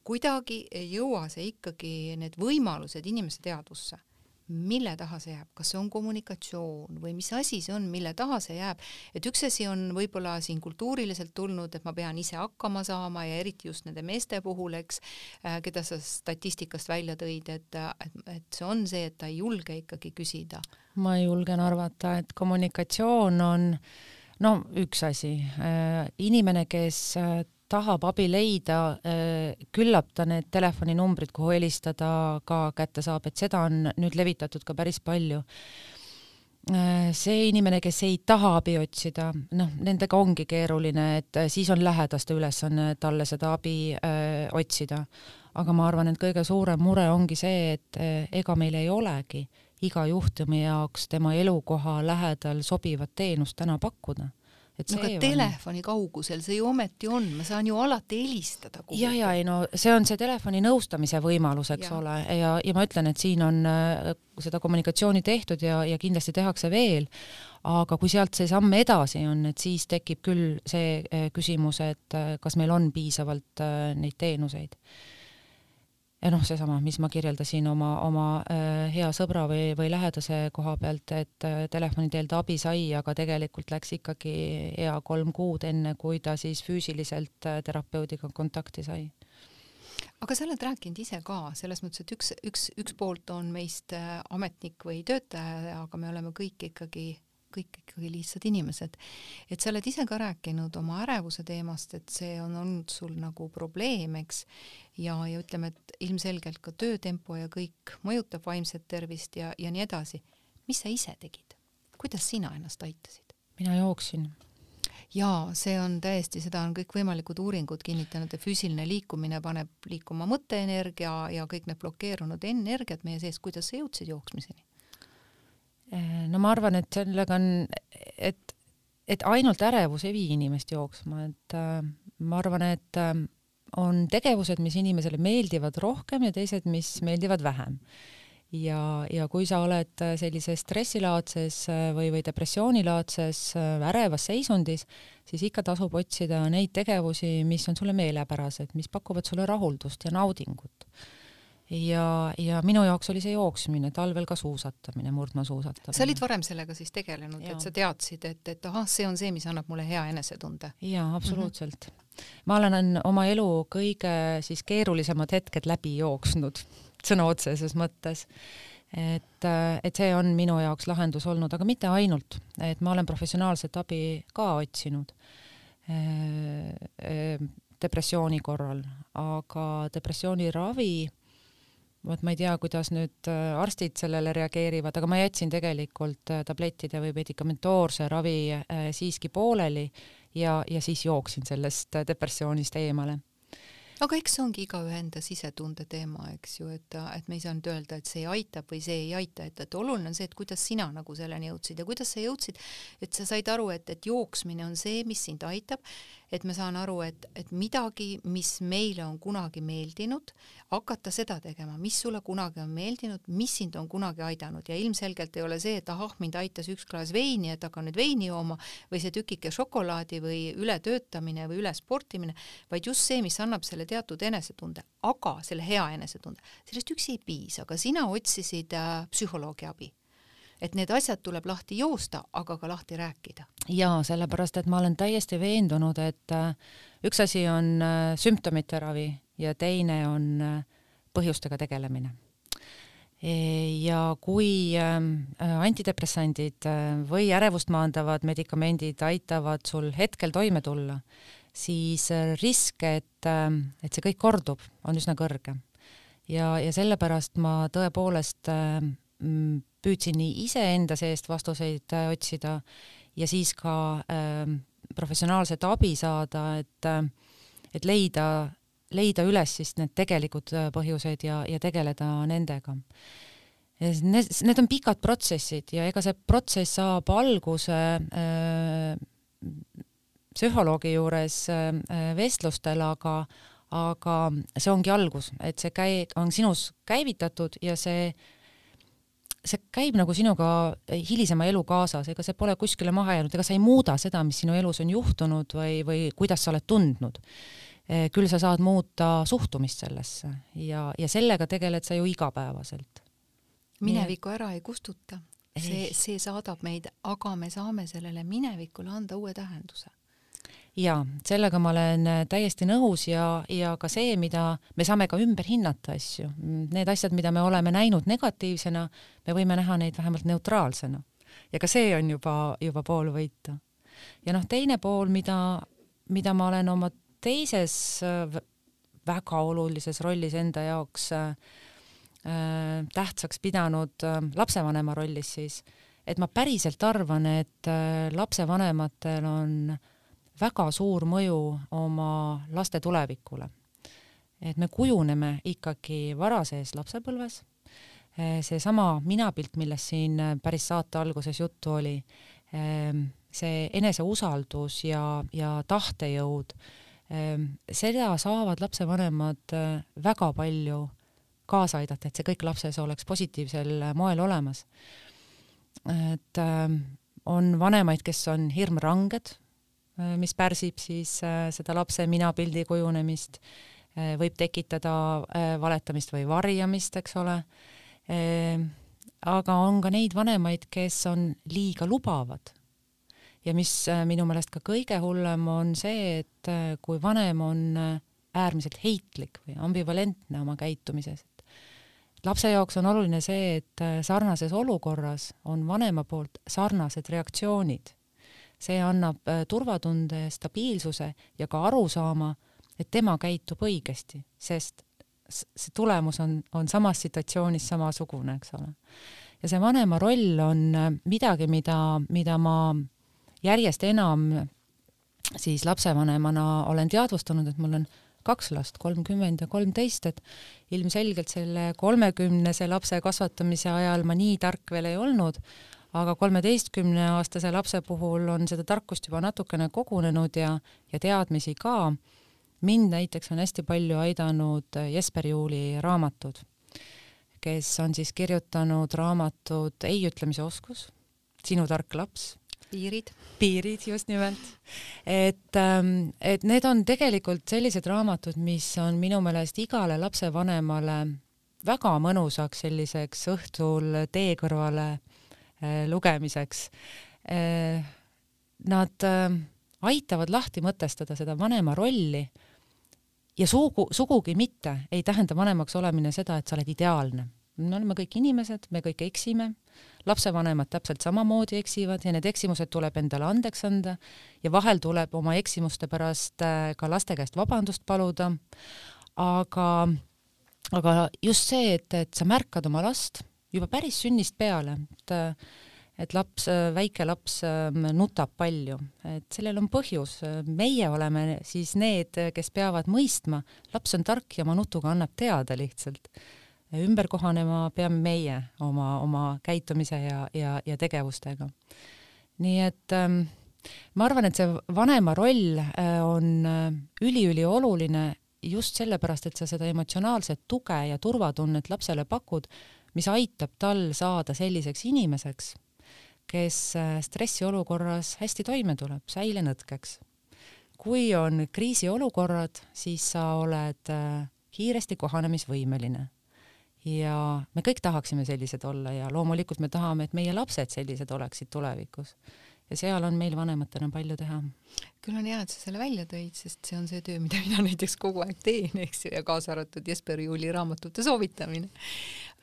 kuidagi ei jõua see ikkagi, need võimalused inimese teadvusse mille taha see jääb, kas see on kommunikatsioon või mis asi see on, mille taha see jääb, et üks asi on võib-olla siin kultuuriliselt tulnud, et ma pean ise hakkama saama ja eriti just nende meeste puhul, eks, äh, keda sa statistikast välja tõid, et, et, et see on see, et ta ei julge ikkagi küsida. ma julgen arvata, et kommunikatsioon on no üks asi, äh, inimene, kes äh, tahab abi leida, äh, küllap ta need telefoninumbrid, kuhu helistada, ka kätte saab, et seda on nüüd levitatud ka päris palju. Äh, see inimene, kes ei taha abi otsida, noh, nendega ongi keeruline, et äh, siis on lähedaste ülesanne talle seda abi öö, otsida. aga ma arvan, et kõige suurem mure ongi see, et ega meil ei olegi iga juhtumi jaoks tema elukoha lähedal sobivat teenust täna pakkuda et no aga on... telefoni kaugusel see ju ometi on, ma saan ju alati helistada. ja, ja ei no see on see telefoni nõustamise võimalus, eks ja. ole, ja, ja ma ütlen, et siin on äh, seda kommunikatsiooni tehtud ja, ja kindlasti tehakse veel, aga kui sealt see samm edasi on, et siis tekib küll see äh, küsimus, et äh, kas meil on piisavalt neid teenuseid ja noh, seesama, mis ma kirjeldasin oma, oma äh, hea sõbra või, või lähedase koha pealt, et äh, telefoni teel ta abi sai, aga tegelikult läks ikkagi hea kolm kuud, enne kui ta siis füüsiliselt äh, terapeudiga kontakti sai. Aga sa oled rääkinud ise ka selles mõttes, et üks, üks, üks poolt on meist ametnik või töötaja, aga me oleme kõik ikkagi kõik ikkagi lihtsad inimesed. et sa oled ise ka rääkinud oma ärevuse teemast, et see on olnud sul nagu probleem, eks, ja, ja ütleme, et ilmselgelt ka töötempo ja kõik mõjutab vaimset tervist ja, ja nii edasi. mis sa ise tegid? kuidas sina ennast aitasid? mina jooksin jaa, see on täiesti, seda on kõikvõimalikud uuringud kinnitanud, et füüsiline liikumine paneb liikuma mõtteenergia ja kõik need blokeerunud energiat meie sees, kuidas sa jõudsid jooksmiseni? Eh, no ma arvan, et sellega on, et, et ainult ärevus ei vii inimest jooksma, et äh, ma arvan, et äh, on tegevused, mis inimesele meeldivad rohkem ja teised, mis meeldivad vähem. ja, ja kui sa oled sellises stressilaadses või, või depressioonilaadses ärevas seisundis, siis ikka tasub otsida neid tegevusi, mis on sulle meelepärased, mis pakuvad sulle rahuldust ja naudingut ja, ja minu jaoks oli see jooksmine, talvel ka suusatamine, murdmaasuusatamine. sa olid varem sellega siis tegelenud, et sa teadsid, et, et ahah, see on see, mis annab mulle hea enesetunde? jaa, absoluutselt mm. -hmm. ma olen oma elu kõige siis keerulisemad hetked läbi jooksnud, sõna otseses mõttes. et, et see on minu jaoks lahendus olnud, aga mitte ainult, et ma olen professionaalset abi ka otsinud depressiooni korral, aga depressiooni ravi vot ma ei tea, kuidas nüüd äh, arstid sellele reageerivad, aga ma jätsin tegelikult äh, tablettide või medikamentoorse ravi äh, siiski pooleli ja, ja siis jooksin sellest depressioonist eemale. Aga eks see ongi igaühe enda sisetunde teema, eks ju, et, et me ei saa nüüd öelda, et see aitab või see ei aita, et, et oluline on see, et kuidas sina nagu selleni jõudsid ja kuidas sa jõudsid, et sa said aru, et, et jooksmine on see, mis sind aitab et ma saan aru, et, et midagi, mis meile on kunagi meeldinud, hakata seda tegema, mis sulle kunagi on meeldinud, mis sind on kunagi aidanud. Ja ilmselgelt ei ole see, et ahah, mind aitas üks klaas veini, et hakkan nüüd veini jooma või see tükike šokolaadi või ületöötamine või ülesportimine, vaid just see, mis annab selle teatud enesetunde, aga selle hea enesetunde, sellest üksi ei piisa, aga sina otsisid äh, psühholoogi abi et need asjad tuleb lahti joosta, aga ka lahti rääkida. jaa, sellepärast et ma olen täiesti veendunud, et äh, üks asi on äh, sümptomite ravi ja teine on äh, põhjustega tegelemine. E, ja kui antidepressandid või ärevust maandavad medikamendid aitavad sul hetkel toime tulla, siis risk, et, et see kõik kordub, on üsna kõrge. ja, ja sellepärast ma tõepoolest püüdsin nii iseenda seest vastuseid äh, otsida ja siis ka äh, professionaalset abi saada, et äh, et leida, leida üles siis need tegelikud äh, põhjused ja, ja tegeleda nendega. Need, need on pikad protsessid ja ega see protsess saab alguse äh, psühholoogi juures äh, vestlustel, aga aga see ongi algus, et see käi-, on sinus käivitatud ja see see käib nagu sinuga hilisema elu kaasas, ega see pole kuskile maha jäänud, ega sa ei muuda seda, mis sinu elus on juhtunud või, või kuidas sa oled tundnud. Eh, küll sa saad muuta suhtumist sellesse ja, ja sellega tegeled sa ju igapäevaselt. minevikku ära ei kustuta, see, see saadab meid, aga me saame sellele minevikule anda uue tähenduse jaa, sellega ma olen äh, täiesti nõus ja, ja ka see, mida me saame ka ümber hinnata asju, need asjad, mida me oleme näinud negatiivsena, me võime näha neid vähemalt neutraalsena. ja ka see on juba, juba pool võitu. ja noh, teine pool, mida, mida ma olen oma teises äh, väga olulises rollis enda jaoks äh, äh tähtsaks pidanud äh, lapsevanema rollis siis, et ma päriselt arvan, et äh, lapsevanematel on väga suur mõju oma laste tulevikule. et me kujuneme ikkagi varases lapsepõlves, äh, seesama minapilt, millest siin päris saate alguses juttu oli, ähm, see eneseusaldus ja, ja tahtejõud, ähm, seda saavad lapsevanemad väga palju kaasa aidata, et see kõik lapses oleks positiivsel moel olemas et äh, on vanemaid, kes on hirmranged, mis pärsib siis äh, seda lapse minapildi kujunemist, võib tekitada valetamist või varjamist, eks ole. aga on ka neid vanemaid, kes on liiga lubavad. ja mis minu meelest ka kõige hullem on see, et kui vanem on äärmiselt heitlik või ambivalentne oma käitumises, lapse jaoks on oluline see, et äh, sarnases olukorras on vanema poolt sarnased reaktsioonid. See annab äh, turvatunde, stabiilsuse ja ka arusaama, et tema käitub õigesti, sest see tulemus on, on samas situatsioonis samasugune, eks ole. ja see vanema roll on äh, midagi, mida, mida ma järjest enam siis lapsevanemana olen teadvustanud, et mul on kaks last, kolmkümmend ja kolmteist, et ilmselgelt selle kolmekümnese lapse kasvatamise ajal ma nii tark veel ei olnud, aga kolmeteistkümne aastase lapse puhul on seda tarkust juba natukene kogunenud ja, ja teadmisi ka. mind näiteks on hästi palju aidanud Jesper Juuli raamatud, kes on siis kirjutanud raamatut Ei ütlemise oskus, Sinu tark laps piirid. piirid, just nimelt. et, ähm, et need on tegelikult sellised raamatud, mis on minu meelest igale lapsevanemale väga mõnusaks selliseks õhtul tee kõrvale lugemiseks äh,. Nad äh, aitavad lahti mõtestada seda vanema rolli ja sugu, sugugi mitte ei tähenda vanemaks olemine seda, et sa oled ideaalne. me oleme kõik inimesed, me kõik eksime lapsevanemad täpselt samamoodi eksivad ja need eksimused tuleb endale andeks anda ja vahel tuleb oma eksimuste pärast äh, ka laste käest vabandust paluda. aga, aga just see, et, et sa märkad oma last juba päris sünnist peale, et et laps, väike laps ähm, nutab palju, et sellel on põhjus, meie oleme siis need, kes peavad mõistma, laps on tark ja oma nutuga annab teada lihtsalt. Ümber kohanema peame meie oma, oma käitumise ja, ja, ja tegevustega. nii et ähm, ma arvan, et see vanema roll äh, on äh, üliülioluline just sellepärast, et sa seda emotsionaalset tuge ja turvatunnet lapsele pakud, mis aitab tal saada selliseks inimeseks, kes äh, stressiolukorras hästi toime tuleb, säilenõtkeks. kui on kriisiolukorrad, siis sa oled kiiresti kohanemisvõimeline ja me kõik tahaksime sellised olla ja loomulikult me tahame, et meie lapsed sellised oleksid tulevikus. Ja seal on meil vanematena palju teha. küll on hea, et sa selle välja tõid, sest see on see töö, mida mina [laughs] näiteks kogu aeg teen, eks ju, ja kaasa arvatud Jesper Juuli raamatute soovitamine.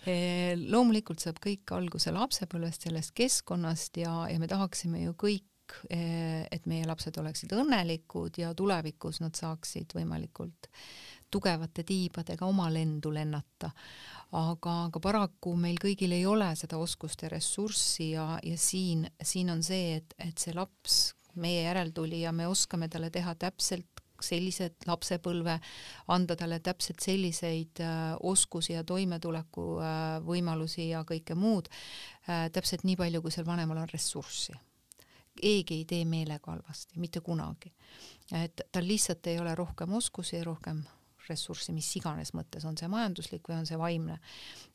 E, loomulikult saab kõik alguse lapsepõlvest, sellest keskkonnast ja, ja me tahaksime ju kõik e, et meie lapsed oleksid õnnelikud ja tulevikus nad saaksid võimalikult tugevate tiibadega oma lendu lennata aga, aga paraku meil kõigil ei ole seda oskust ja ressurssi ja, ja siin, siin on see, et, et see laps, meie järeltulija, me oskame talle teha täpselt sellised lapsepõlve, anda talle täpselt selliseid äh, oskusi ja toimetuleku äh, võimalusi ja kõike muud äh,, täpselt nii palju, kui sel vanemal on ressurssi. keegi ei tee meelega halvasti, mitte kunagi. et tal lihtsalt ei ole rohkem oskusi ja rohkem ressurssi mis iganes mõttes, on see majanduslik või on see vaimne.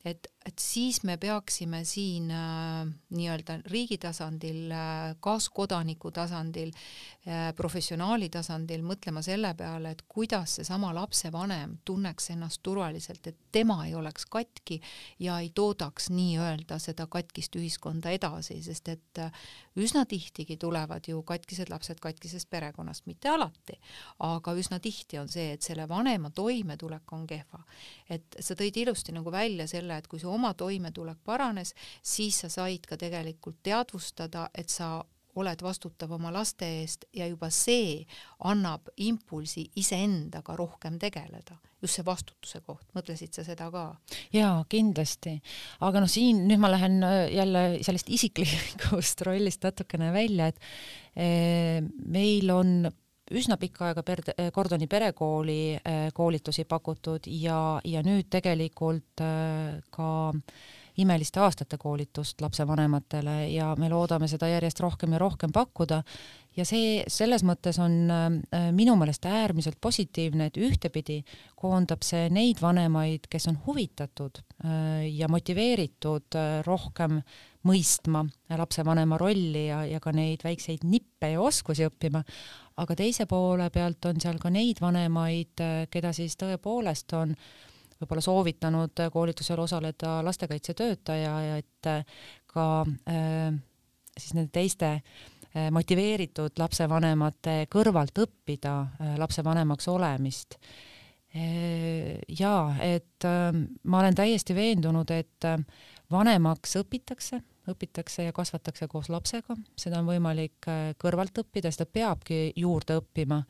et, et siis me peaksime siin äh, nii-öelda riigi tasandil äh,, kaaskodaniku tasandil äh,, professionaali tasandil mõtlema selle peale, et kuidas seesama lapsevanem tunneks ennast turvaliselt, et tema ei oleks katki ja ei toodaks nii-öelda seda katkist ühiskonda edasi, sest et äh, üsna tihtigi tulevad ju katkised lapsed katkisest perekonnast, mitte alati, aga üsna tihti on see, et selle vanema toimetulek on kehva. et sa tõid ilusti nagu välja selle, et kui su oma toimetulek paranes, siis sa said ka tegelikult teadvustada, et sa oled vastutav oma laste eest ja juba see annab impulsi iseendaga rohkem tegeleda, just see vastutuse koht, mõtlesid sa seda ka? jaa, kindlasti, aga noh, siin nüüd ma lähen äh, jälle sellest isiklikust [laughs] rollist natukene välja, et eh, meil on üsna pikka aega per-, Kordoni perekooli eh, koolitusi pakutud ja, ja nüüd tegelikult eh, ka imeliste aastate koolitust lapsevanematele ja me loodame seda järjest rohkem ja rohkem pakkuda. Ja see selles mõttes on äh, minu meelest äärmiselt positiivne, et ühtepidi koondab see neid vanemaid, kes on huvitatud äh, ja motiveeritud äh, rohkem mõistma lapsevanema rolli ja, ja ka neid väikseid nippe ja oskusi õppima, aga teise poole pealt on seal ka neid vanemaid, keda siis tõepoolest on võib-olla soovitanud koolitusel osaleda lastekaitsetöötaja ja et ka äh, siis nende teiste motiveeritud lapsevanemate kõrvalt õppida lapsevanemaks olemist äh,. ja et ma olen täiesti veendunud, et vanemaks õpitakse õpitakse ja kasvatakse koos lapsega, seda on võimalik äh, kõrvalt õppida, seda peabki juurde õppima.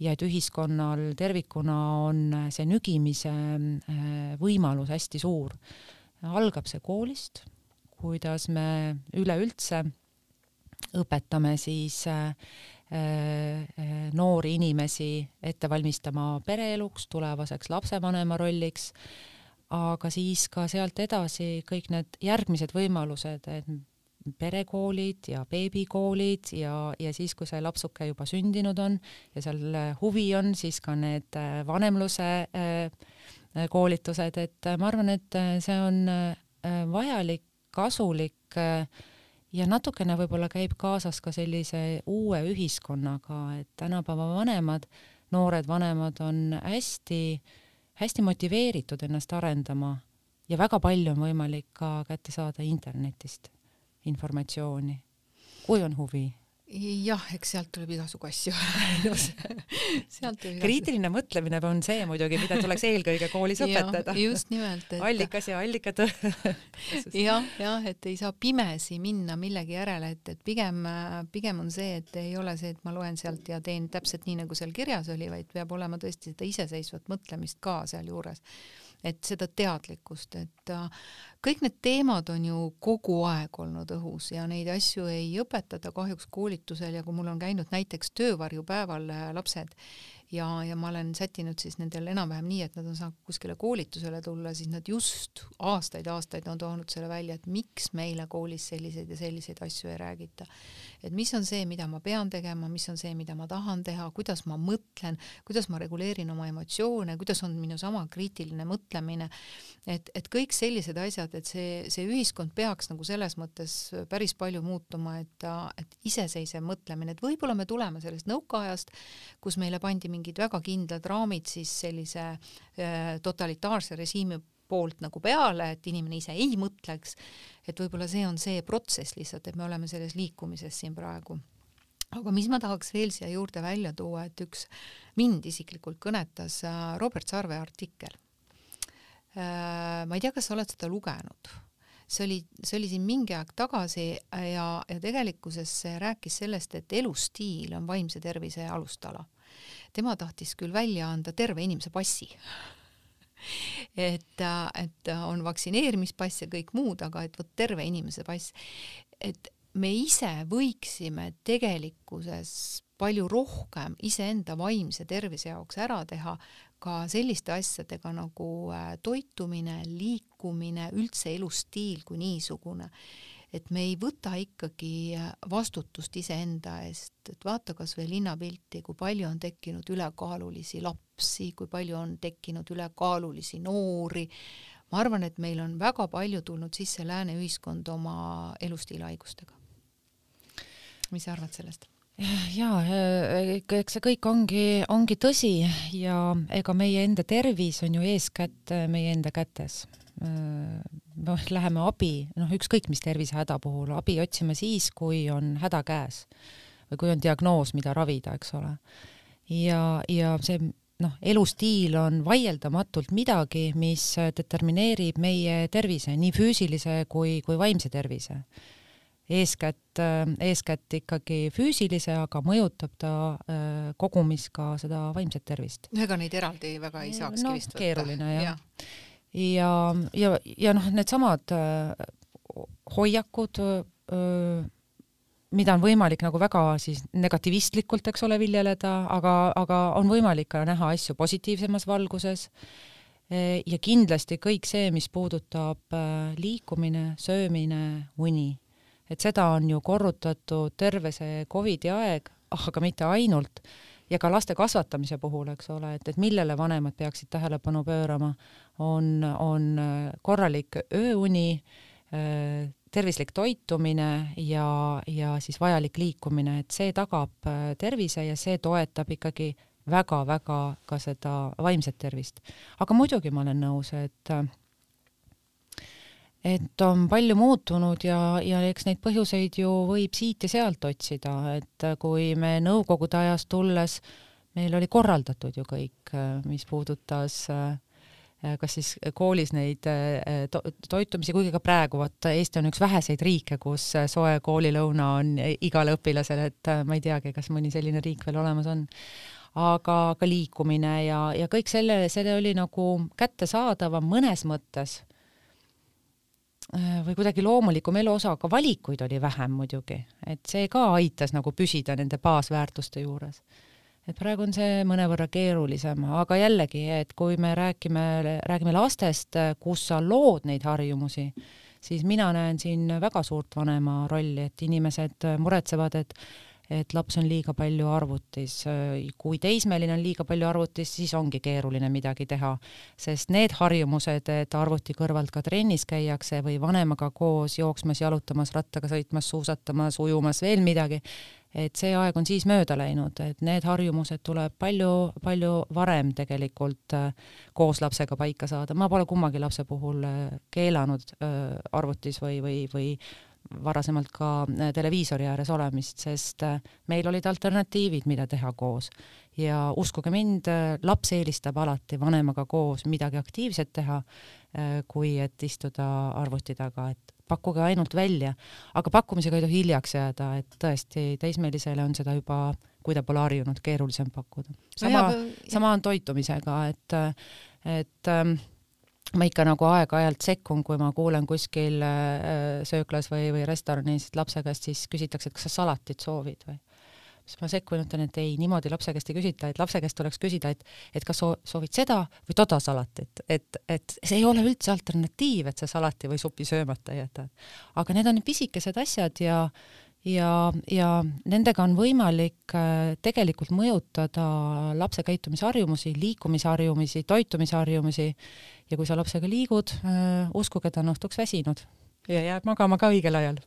Ja et ühiskonnal tervikuna on see nügimise äh, võimalus hästi suur. algab see koolist, kuidas me üleüldse õpetame siis äh, noori inimesi ette valmistama pereeluks, tulevaseks lapsevanema rolliks aga siis ka sealt edasi kõik need järgmised võimalused, et perekoolid ja beebikoolid ja, ja siis, kui see lapsuke juba sündinud on ja seal huvi on, siis ka need äh, vanemluse äh, koolitused, et ma arvan, et see on äh, vajalik, kasulik ja natukene võib-olla käib kaasas ka sellise uue ühiskonnaga, et tänapäeva vanemad, noored vanemad on hästi äh, hästi motiveeritud ennast arendama ja väga palju on võimalik ka kätte saada internetist informatsiooni, kui on huvi jah, eks sealt tuleb igasugu asju. [laughs] Sealt tuleb kriitiline mõtlemine on see muidugi, mida tuleks eelkõige koolis [laughs] õpetada. just nimelt et.... allikas ja allikatõe [laughs] jah, jah, et ei saa pimesi minna millegi järele, et, et pigem, pigem on see, et ei ole see, et ma loen sealt ja teen täpselt nii, nagu seal kirjas oli, vaid peab olema tõesti seda iseseisvat mõtlemist ka sealjuures et seda teadlikkust, et äh, kõik need teemad on ju kogu aeg olnud õhus ja neid asju ei õpetata kahjuks koolitusel ja kui mul on käinud näiteks töövarjupäeval äh, lapsed ja, ja ma olen sättinud siis nendel enam-vähem nii, et nad on saanud kuskile koolitusele tulla, siis nad just aastaid-aastaid on toonud selle välja, et miks meile koolis selliseid ja selliseid asju ei räägita. et mis on see, mida ma pean tegema, mis on see, mida ma tahan teha, kuidas ma mõtlen, kuidas ma reguleerin oma emotsioone, kuidas on minu sama kriitiline mõtlemine, et, et kõik sellised asjad, et see, see ühiskond peaks nagu selles mõttes päris palju muutuma, et, et iseseisev mõtlemine, et võib-olla me tuleme sellest nõukaajast, kus meile pandi mingi mingid väga kindlad raamid siis sellise totalitaarse režiimi poolt nagu peale, et inimene ise ei mõtleks, et võib-olla see on see protsess lihtsalt, et me oleme selles liikumises siin praegu. aga mis ma tahaks veel siia juurde välja tuua, et üks mind isiklikult kõnetas äh, Robert Sarve artikkel. Äh, ma ei tea, kas sa oled seda lugenud see oli, see oli siin mingi aeg tagasi ja, ja tegelikkuses rääkis sellest, et elustiil on vaimse tervise alustala tema tahtis küll välja anda terve inimese passi [laughs] et, et on vaktsineerimispass ja kõik muud, aga et vot terve inimese pass. et me ise võiksime tegelikkuses palju rohkem iseenda vaimse tervise jaoks ära teha ka selliste asjadega nagu äh, toitumine, liikumine, üldse elustiil kui niisugune et me ei võta ikkagi vastutust iseenda eest, et vaata kas või linnapilti, kui palju on tekkinud ülekaalulisi lapsi, kui palju on tekkinud ülekaalulisi noori, ma arvan, et meil on väga palju tulnud sisse lääne ühiskond oma elustiilihaigustega. mis sa arvad sellest? jaa, eks see kõik ongi, ongi tõsi ja ega meie enda tervis on ju eeskätt meie enda kätes noh, läheme abi, noh, ükskõik mis tervisehäda puhul, abi otsima siis, kui on häda käes või kui on diagnoos, mida ravida, eks ole. ja, ja see noh, elustiil on vaieldamatult midagi, mis determineerib meie tervise, nii füüsilise kui, kui vaimse tervise. eeskätt, eeskätt ikkagi füüsilise, aga mõjutab ta kogumis ka seda vaimset tervist. no ega neid eraldi väga ei saakski no, vist võtta. keeruline jah ja. ja, ja, ja noh, needsamad hoiakud öö, mida on võimalik nagu väga siis negatiivistlikult, eks ole, viljeleda, aga, aga on võimalik ka näha asju positiivsemas valguses. ja kindlasti kõik see, mis puudutab äh, liikumine, söömine, uni, et seda on ju korrutatud terve see Covidi aeg, aga mitte ainult, ja ka laste kasvatamise puhul, eks ole, et, et millele vanemad peaksid tähelepanu pöörama, on, on äh, korralik ööuni, äh, tervislik toitumine ja, ja siis vajalik liikumine, et see tagab äh, tervise ja see toetab ikkagi väga-väga ka seda vaimset tervist. aga muidugi ma olen nõus, et et on palju muutunud ja, ja eks neid põhjuseid ju võib siit ja sealt otsida, et kui me Nõukogude ajast tulles, meil oli korraldatud ju kõik, mis puudutas äh, kas siis koolis neid äh, to toitumisi, kuigi ka praegu, vot Eesti on üks väheseid riike, kus äh, soe koolilõuna on igale õpilasele, et ma ei teagi, kas mõni selline riik veel olemas on. aga ka liikumine ja, ja kõik selle, selle oli nagu kättesaadavam mõnes mõttes või kuidagi loomulikum elu osa, aga valikuid oli vähem muidugi, et see ka aitas nagu püsida nende baasväärtuste juures et praegu on see mõnevõrra keerulisem, aga jällegi, et kui me räägime, räägime lastest, kus sa lood neid harjumusi, siis mina näen siin väga suurt vanema rolli, et inimesed muretsevad, et et laps on liiga palju arvutis. kui teismeline on liiga palju arvutis, siis ongi keeruline midagi teha, sest need harjumused, et arvuti kõrvalt ka trennis käiakse või vanemaga koos jooksmas, jalutamas, rattaga sõitmas, suusatamas, ujumas, veel midagi, et see aeg on siis mööda läinud, et need harjumused tuleb palju-palju varem tegelikult äh, koos lapsega paika saada, ma pole kummagi lapse puhul äh, keelanud äh, arvutis või, või, või varasemalt ka televiisori ääres olemist, sest meil olid alternatiivid, mida teha koos. ja uskuge mind, laps eelistab alati vanemaga koos midagi aktiivset teha, kui et istuda arvuti taga, et pakkuge ainult välja, aga pakkumisega ei tohi hiljaks jääda, et tõesti teismelisele on seda juba, kui ta pole harjunud, keerulisem pakkuda. sama no, sama on toitumisega, et, et ähm, ma ikka nagu aeg-ajalt sekkun, kui ma kuulen kuskil äh, sööklas või, või restoranis lapse käest, siis küsitakse, et kas sa salatit soovid või siis ma sekkun, ütlen, et ei, niimoodi lapse käest ei küsita, et lapse käest tuleks küsida, et, et kas soo-, soovid seda või toda salatit, et, et see ei ole üldse alternatiiv, et sa salati või supi söömata jätad. aga need on need pisikesed asjad ja, ja, ja nendega on võimalik äh, tegelikult mõjutada lapse käitumisharjumusi, liikumisharjumusi, toitumisharjumusi. Ja kui sa lapsega liigud, äh, uskuge, ta on õhtuks väsinud ja jääb magama ka õigel ajal.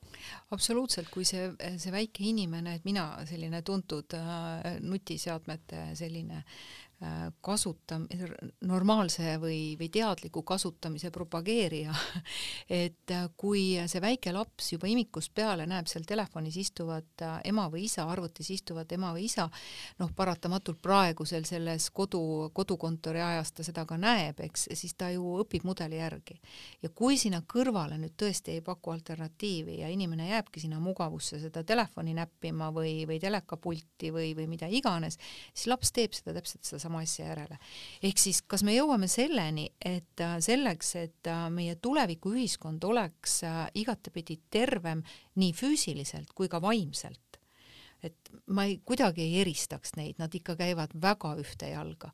absoluutselt, kui see, see väike inimene, et mina selline tuntud äh, nutiseadmete selline äh, kasutam-, normaalse või, või teadliku kasutamise propageerija [laughs] et kui see väike laps juba imikust peale näeb seal telefonis istuvat ema või isa, arvutis istuvat ema või isa, noh, paratamatult praegusel selles kodu, kodukontori ajas ta seda ka näeb, eks, siis ta ju õpib mudeli järgi. ja kui sinna kõrvale nüüd tõesti ei paku alternatiivi ja inimene jääbki sinna mugavusse seda telefoni näppima või, või telekapulti või, või mida iganes, siis laps teeb seda täpselt sedasama sama asja järele. ehk siis, kas me jõuame selleni, et äh, selleks, et äh, meie tulevikuühiskond oleks äh, igatepidi tervem nii füüsiliselt kui ka vaimselt, et ma ei, kuidagi ei eristaks neid, nad ikka käivad väga ühte jalga,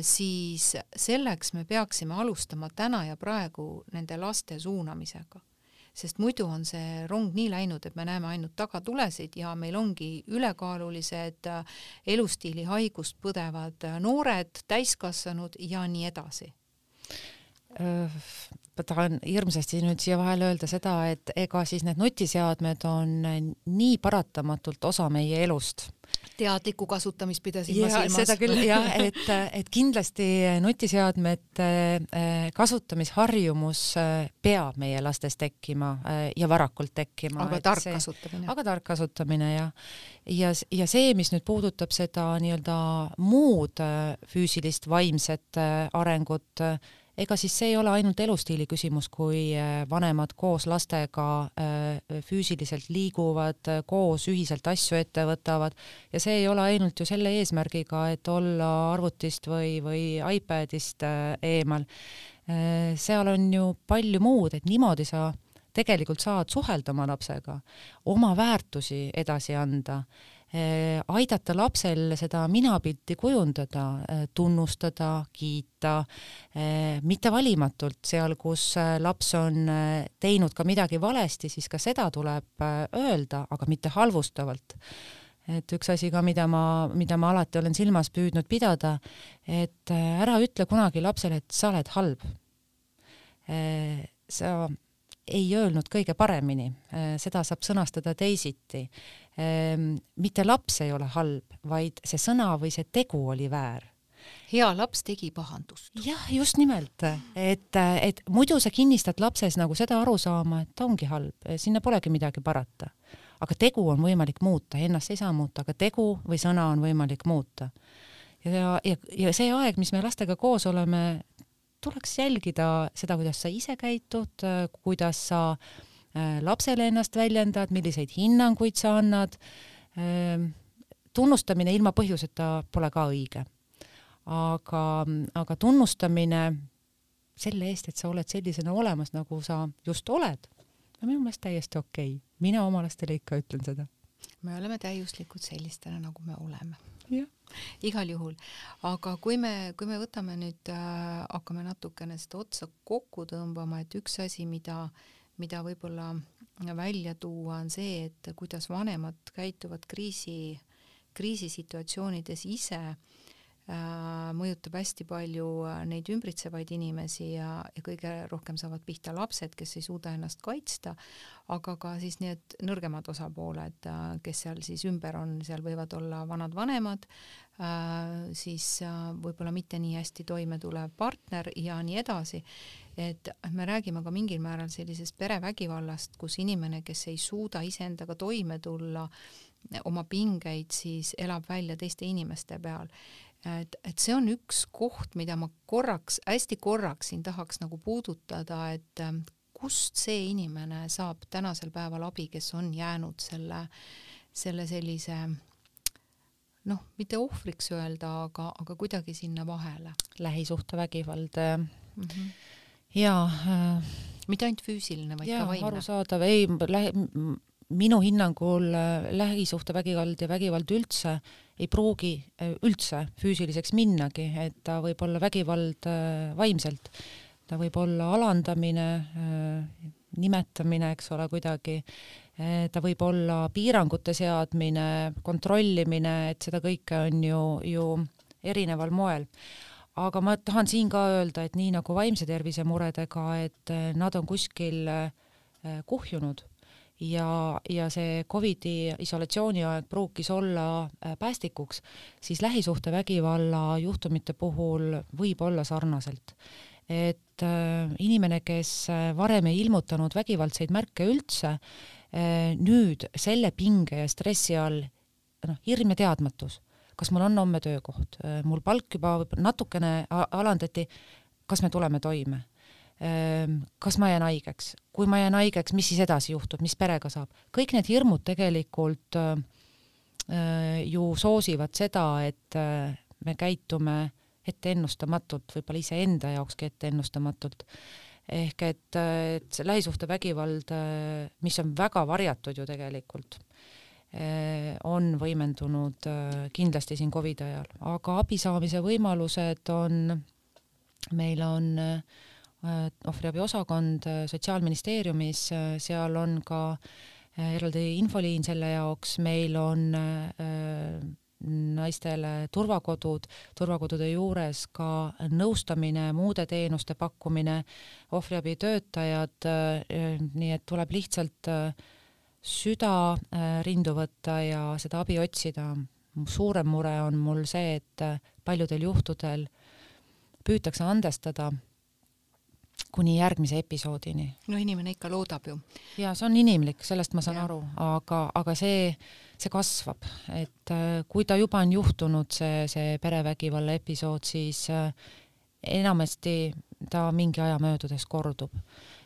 siis selleks me peaksime alustama täna ja praegu nende laste suunamisega sest muidu on see rong nii läinud, et me näeme ainult tagatulesid ja meil ongi ülekaalulised äh, elustiilihaigust põdevad äh, noored, täiskasvanud ja nii edasi ma tahan hirmsasti nüüd siia vahele öelda seda, et ega siis need nutiseadmed on nii paratamatult osa meie elust. teadlikku kasutamist pidasin ma silmas. seda küll jah, et, et kindlasti nutiseadmete eh, kasutamisharjumus eh, peab meie lastes tekkima ja varakult tekkima. aga tark see, kasutamine. aga tark kasutamine jah. ja, ja see, mis nüüd puudutab seda nii-öelda muud füüsilist, vaimset arengut, ega siis see ei ole ainult elustiili küsimus, kui vanemad koos lastega füüsiliselt liiguvad, koos ühiselt asju ette võtavad ja see ei ole ainult ju selle eesmärgiga, et olla arvutist või, või iPadist eemal. seal on ju palju muud, et niimoodi sa tegelikult saad suhelda oma lapsega, oma väärtusi edasi anda aidata lapsel seda minapilti kujundada, eh, tunnustada, kiita, eh, mitte valimatult, seal, kus laps on teinud ka midagi valesti, siis ka seda tuleb öelda, aga mitte halvustavalt. et üks asi ka, mida ma, mida ma alati olen silmas püüdnud pidada, et ära ütle kunagi lapsele, et sa oled halb. sa ei öelnud kõige paremini, seda saab sõnastada teisiti Ehm, mitte laps ei ole halb, vaid see sõna või see tegu oli väär hea laps tegi pahandust. jah, just nimelt, et, et muidu sa kinnistad lapses nagu seda arusaama, et ta ongi halb, sinna polegi midagi parata. aga tegu on võimalik muuta, ennast ei saa muuta, aga tegu või sõna on võimalik muuta. ja, ja, ja see aeg, mis me lastega koos oleme, tuleks jälgida seda, kuidas sa ise käitud, kuidas sa äh, lapsele ennast väljendad, milliseid hinnanguid sa annad. Ähm, tunnustamine ilma põhjuseta pole ka õige. aga, aga tunnustamine selle eest, et sa oled sellisena olemas, nagu sa just oled, on minu meelest täiesti okei okay.. mina oma lastele ikka ütlen seda. me oleme täiuslikud sellistena, nagu me oleme. Igal juhul, aga kui me, kui me võtame nüüd äh,, hakkame natukene seda otsa kokku tõmbama, et üks asi, mida mida võib-olla välja tuua, on see, et kuidas vanemad käituvad kriisi, kriisisituatsioonides ise. äh, mõjutab hästi palju äh, neid ümbritsevaid inimesi ja, ja kõige rohkem saavad pihta lapsed, kes ei suuda ennast kaitsta, aga ka siis need nõrgemad osapooled, äh, kes seal siis ümber on, seal võivad olla vanad vanemad, siis võib-olla mitte nii hästi toime tulev partner ja nii edasi et me räägime ka mingil määral sellisest perevägivallast, kus inimene, kes ei suuda iseendaga toime tulla, oma pingeid siis elab välja teiste inimeste peal. Et, et see on üks koht, mida ma korraks, hästi korraks siin tahaks nagu puudutada, et ähm, kust see inimene saab tänasel päeval abi, kes on jäänud selle, selle sellise noh, mitte ohvriks öelda, aga, aga kuidagi sinna vahele. lähisuhtevägivald mm. -hmm jaa äh,. mitte ainult füüsiline, vaid jaa, ka vaimne. arusaadav, ei, minu hinnangul äh, lähisuhtevägivald ja vägivald üldse ei pruugi äh, üldse füüsiliseks minnagi, et ta võib olla vägivald äh, vaimselt, ta võib olla alandamine, nimetamine, eks ole, kuidagi, ta võib olla piirangute seadmine, kontrollimine, et seda kõike on ju, ju erineval moel. Aga ma tahan siin ka öelda, et nii nagu vaimse tervise muredega, et nad on kuskil kuhjunud ja, ja see Covidi isolatsiooni aeg pruukis olla eh, päästikuks, siis lähisuhtevägivalla juhtumite puhul võib olla sarnaselt. et inimene, kes varem ei ilmutanud vägivaldseid märke üldse, nüüd selle pinge ja stressi all noh, hirm ja teadmatus kas mul on homme töökoht, äh, mul palk juba natukene alandati, kas me tuleme toime? Ähm, kas ma jään haigeks, kui ma jään haigeks, mis siis edasi juhtub, mis perega saab, kõik need hirmud tegelikult äh, äh, ju soosivad seda, et me käitume etteennustamatult, võib-olla iseenda jaokski etteennustamatult. ehk et, et see lähisuhtevägivald, mis on väga varjatud ju tegelikult on võimendunud kindlasti siin Covidi ajal, aga abi saamise võimalused on, meil on eh, ohvriabi osakond Sotsiaalministeeriumis, seal on ka eraldi infoliin selle jaoks, meil on naistele turvakodud, turvakodude juures ka nõustamine, muude teenuste pakkumine, ohvriabitöötajad, nii et tuleb lihtsalt äh, süda äh, rindu võtta ja seda abi otsida. suurem mure on mul see, et äh, paljudel juhtudel püütakse andestada kuni järgmise episoodini. no inimene ikka loodab ju. ja see on inimlik, sellest ma saan ja. aru, aga, aga see, see kasvab, et äh, kui ta juba on juhtunud, see, see perevägivalla episood, siis enamasti ta mingi aja möödudes kordub.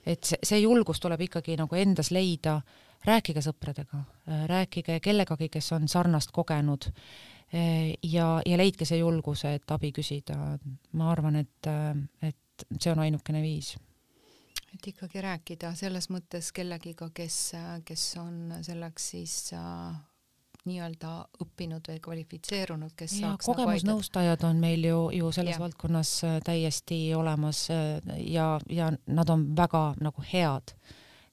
et see, see julgus tuleb ikkagi nagu endas leida, rääkige sõpradega, rääkige kellegagi, kes on sarnast kogenud ja, ja leidke see julguse, et abi küsida. ma arvan, et, et see on ainukene viis. Et ikkagi rääkida selles mõttes kellegiga, kes, kes on selleks siis äh, nii-öelda õppinud või kvalifitseerunud, kes ja, saaks nagu kogemusnõustajad on meil ju, ju selles ja. valdkonnas äh, täiesti olemas äh, ja, ja nad on väga nagu head,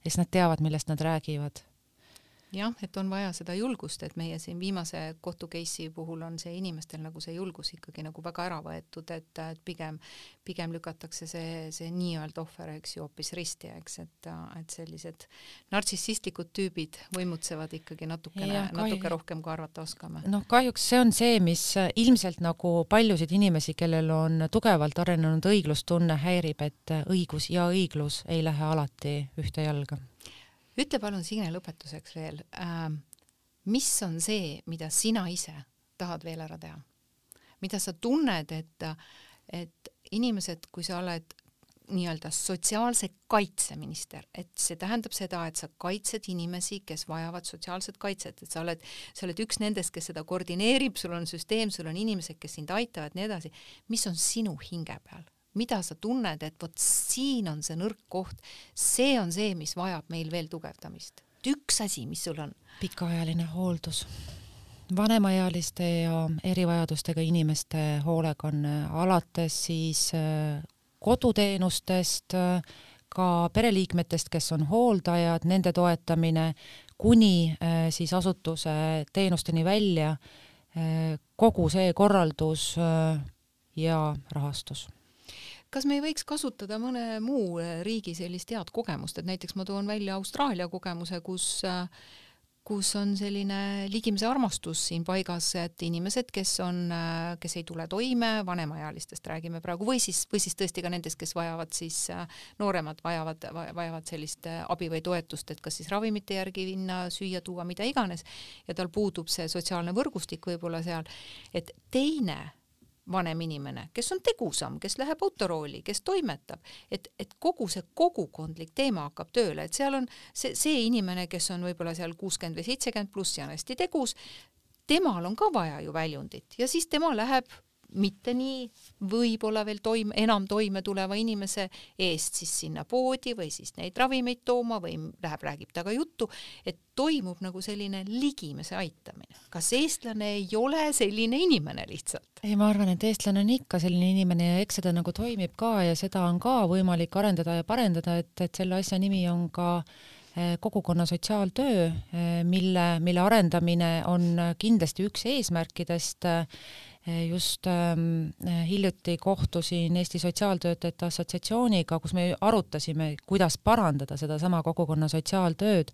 sest nad teavad, millest nad räägivad jah, et on vaja seda julgust, et meie siin viimase kohtu case'i puhul on see inimestel nagu see julgus ikkagi nagu väga ära võetud, et, et pigem, pigem lükatakse see, see nii-öelda ohver, eks ju, hoopis risti, eks, et, et sellised nartsissistlikud tüübid võimutsevad ikkagi natukene, natuke rohkem, kui arvata oskame. noh, kahjuks see on see, mis ilmselt nagu paljusid inimesi, kellel on tugevalt arenenud õiglustunne, häirib, et õigus ja õiglus ei lähe alati ühte jalga ütle palun, Signe, lõpetuseks veel äh,, mis on see, mida sina ise tahad veel ära teha? mida sa tunned, et, et inimesed, kui sa oled nii-öelda sotsiaalse kaitse minister, et see tähendab seda, et sa kaitsed inimesi, kes vajavad sotsiaalset kaitset, et sa oled, sa oled üks nendest, kes seda koordineerib, sul on süsteem, sul on inimesed, kes sind aitavad, nii edasi. mis on sinu hinge peal? Mida sa tunned, et vot siin on see nõrk koht, see on see, mis vajab meil veel tugevdamist. üks asi, mis sul on? pikaajaline hooldus, vanemaealiste ja erivajadustega inimeste hoolekanne, alates siis äh, koduteenustest, äh, ka pereliikmetest, kes on hooldajad, nende toetamine, kuni äh, siis asutuse teenusteni välja, kogu see korraldus ja rahastus kas me ei võiks kasutada mõne muu äh, riigi sellist head kogemust, et näiteks ma toon välja Austraalia kogemuse, kus äh, kus on selline ligimese armastus siin paigas, et inimesed, kes on, äh, kes ei tule toime, vanemaealistest räägime praegu, või siis, või siis tõesti ka nendest, kes vajavad siis, nooremad vajavad, vajavad sellist abi või toetust, et kas siis ravimite järgi minna, süüa tuua, mida iganes, ja tal puudub see sotsiaalne võrgustik võib-olla seal, et teine vanem inimene, kes on tegusam, kes läheb autorooli, kes toimetab, et, et kogu see kogukondlik teema hakkab tööle, et seal on see, see inimene, kes on võib-olla seal kuuskümmend või seitsekümmend pluss ja on hästi tegus, temal on ka vaja ju väljundit ja siis tema läheb mitte nii võib-olla veel toime, enam toime tuleva inimese eest siis sinna poodi või siis neid ravimeid tooma või läheb, räägib temaga juttu, et toimub nagu selline ligimese aitamine. kas eestlane ei ole selline inimene lihtsalt? ei, ma arvan, et eestlane on ikka selline inimene ja eks seda nagu toimib ka ja seda on ka võimalik arendada ja parendada, et, et selle asja nimi on ka eh, kogukonna sotsiaaltöö, eh, mille, mille arendamine on kindlasti üks eesmärkidest just ähm, hiljuti kohtusin Eesti Sotsiaaltöötajate Assotsiatsiooniga, kus me arutasime, kuidas parandada sedasama kogukonna sotsiaaltööd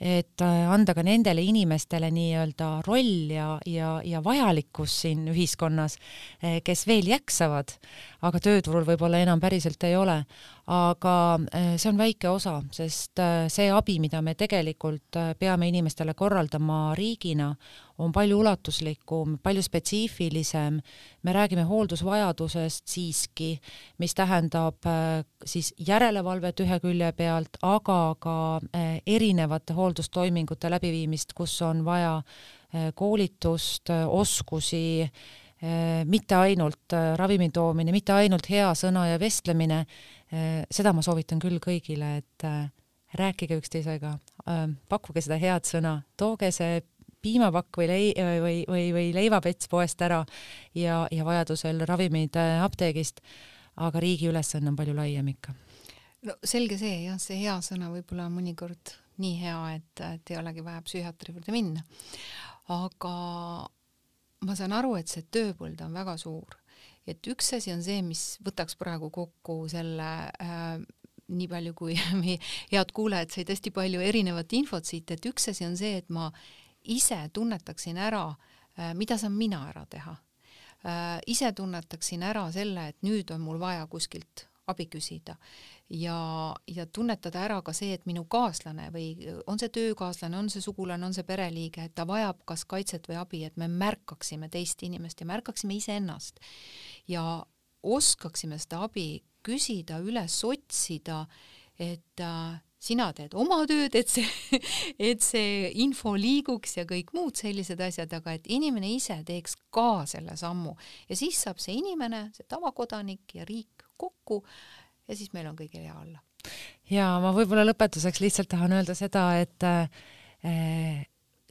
et äh, anda ka nendele inimestele nii-öelda roll ja, ja, ja vajalikkus siin ühiskonnas, äh, kes veel jäksavad, aga tööturul võib-olla enam päriselt ei ole. aga äh, see on väike osa, sest see abi, mida me tegelikult peame inimestele korraldama riigina, on palju ulatuslikum, palju spetsiifilisem, me räägime hooldusvajadusest siiski, mis tähendab siis järelevalvet ühe külje pealt, aga ka erinevate hooldus- hooldustoimingute läbiviimist, kus on vaja eh, koolitust, oskusi, mitte ainult ravimi toomine, mitte ainult hea sõna ja vestlemine, seda ma soovitan küll kõigile, et rääkige üksteisega, pakkuge seda head sõna, tooge see piimapakk või lei-, või, või, või leivapets poest ära ja, ja vajadusel ravimid apteegist, aga riigi ülesanne on palju laiem ikka. no selge see jah, see hea sõna võib-olla mõnikord nii hea, et, et ei olegi vaja psühhiaatri juurde minna. aga ma saan aru, et see tööpõld on väga suur, et üks asi on see, mis võtaks praegu kokku selle äh, nii palju, kui [laughs] meie head kuulajad said hästi palju erinevat infot siit, et üks asi on see, et ma ise tunnetaksin ära äh,, mida saan mina ära teha äh,. ise tunnetaksin ära selle, et nüüd on mul vaja kuskilt abi küsida ja, ja tunnetada ära ka see, et minu kaaslane või on see töökaaslane, on see sugulane, on see pereliige, et ta vajab kas kaitset või abi, et me märkaksime teist inimest ja märkaksime iseennast. ja oskaksime seda abi küsida, üles otsida, et äh, sina teed oma tööd, et see, [laughs] et see info liiguks ja kõik muud sellised asjad, aga et inimene ise teeks ka selle sammu ja siis saab see inimene, see tavakodanik ja riik kokku ja siis meil on kõigil hea olla. ja ma võib-olla lõpetuseks lihtsalt tahan öelda seda, et äh,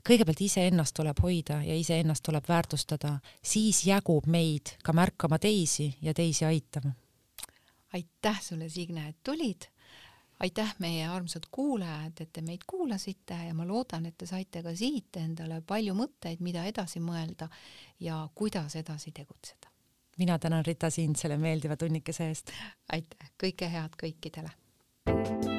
kõigepealt iseennast tuleb hoida ja iseennast tuleb väärtustada, siis jagub meid ka märkama teisi ja teisi aitama. aitäh sulle, Signe, et tulid aitäh, meie armsad kuulajad, et te meid kuulasite ja ma loodan, et te saite ka siit endale palju mõtteid, mida edasi mõelda ja kuidas edasi tegutseda. mina tänan, Rita, sind selle meeldiva tunnikese eest. aitäh, kõike head kõikidele.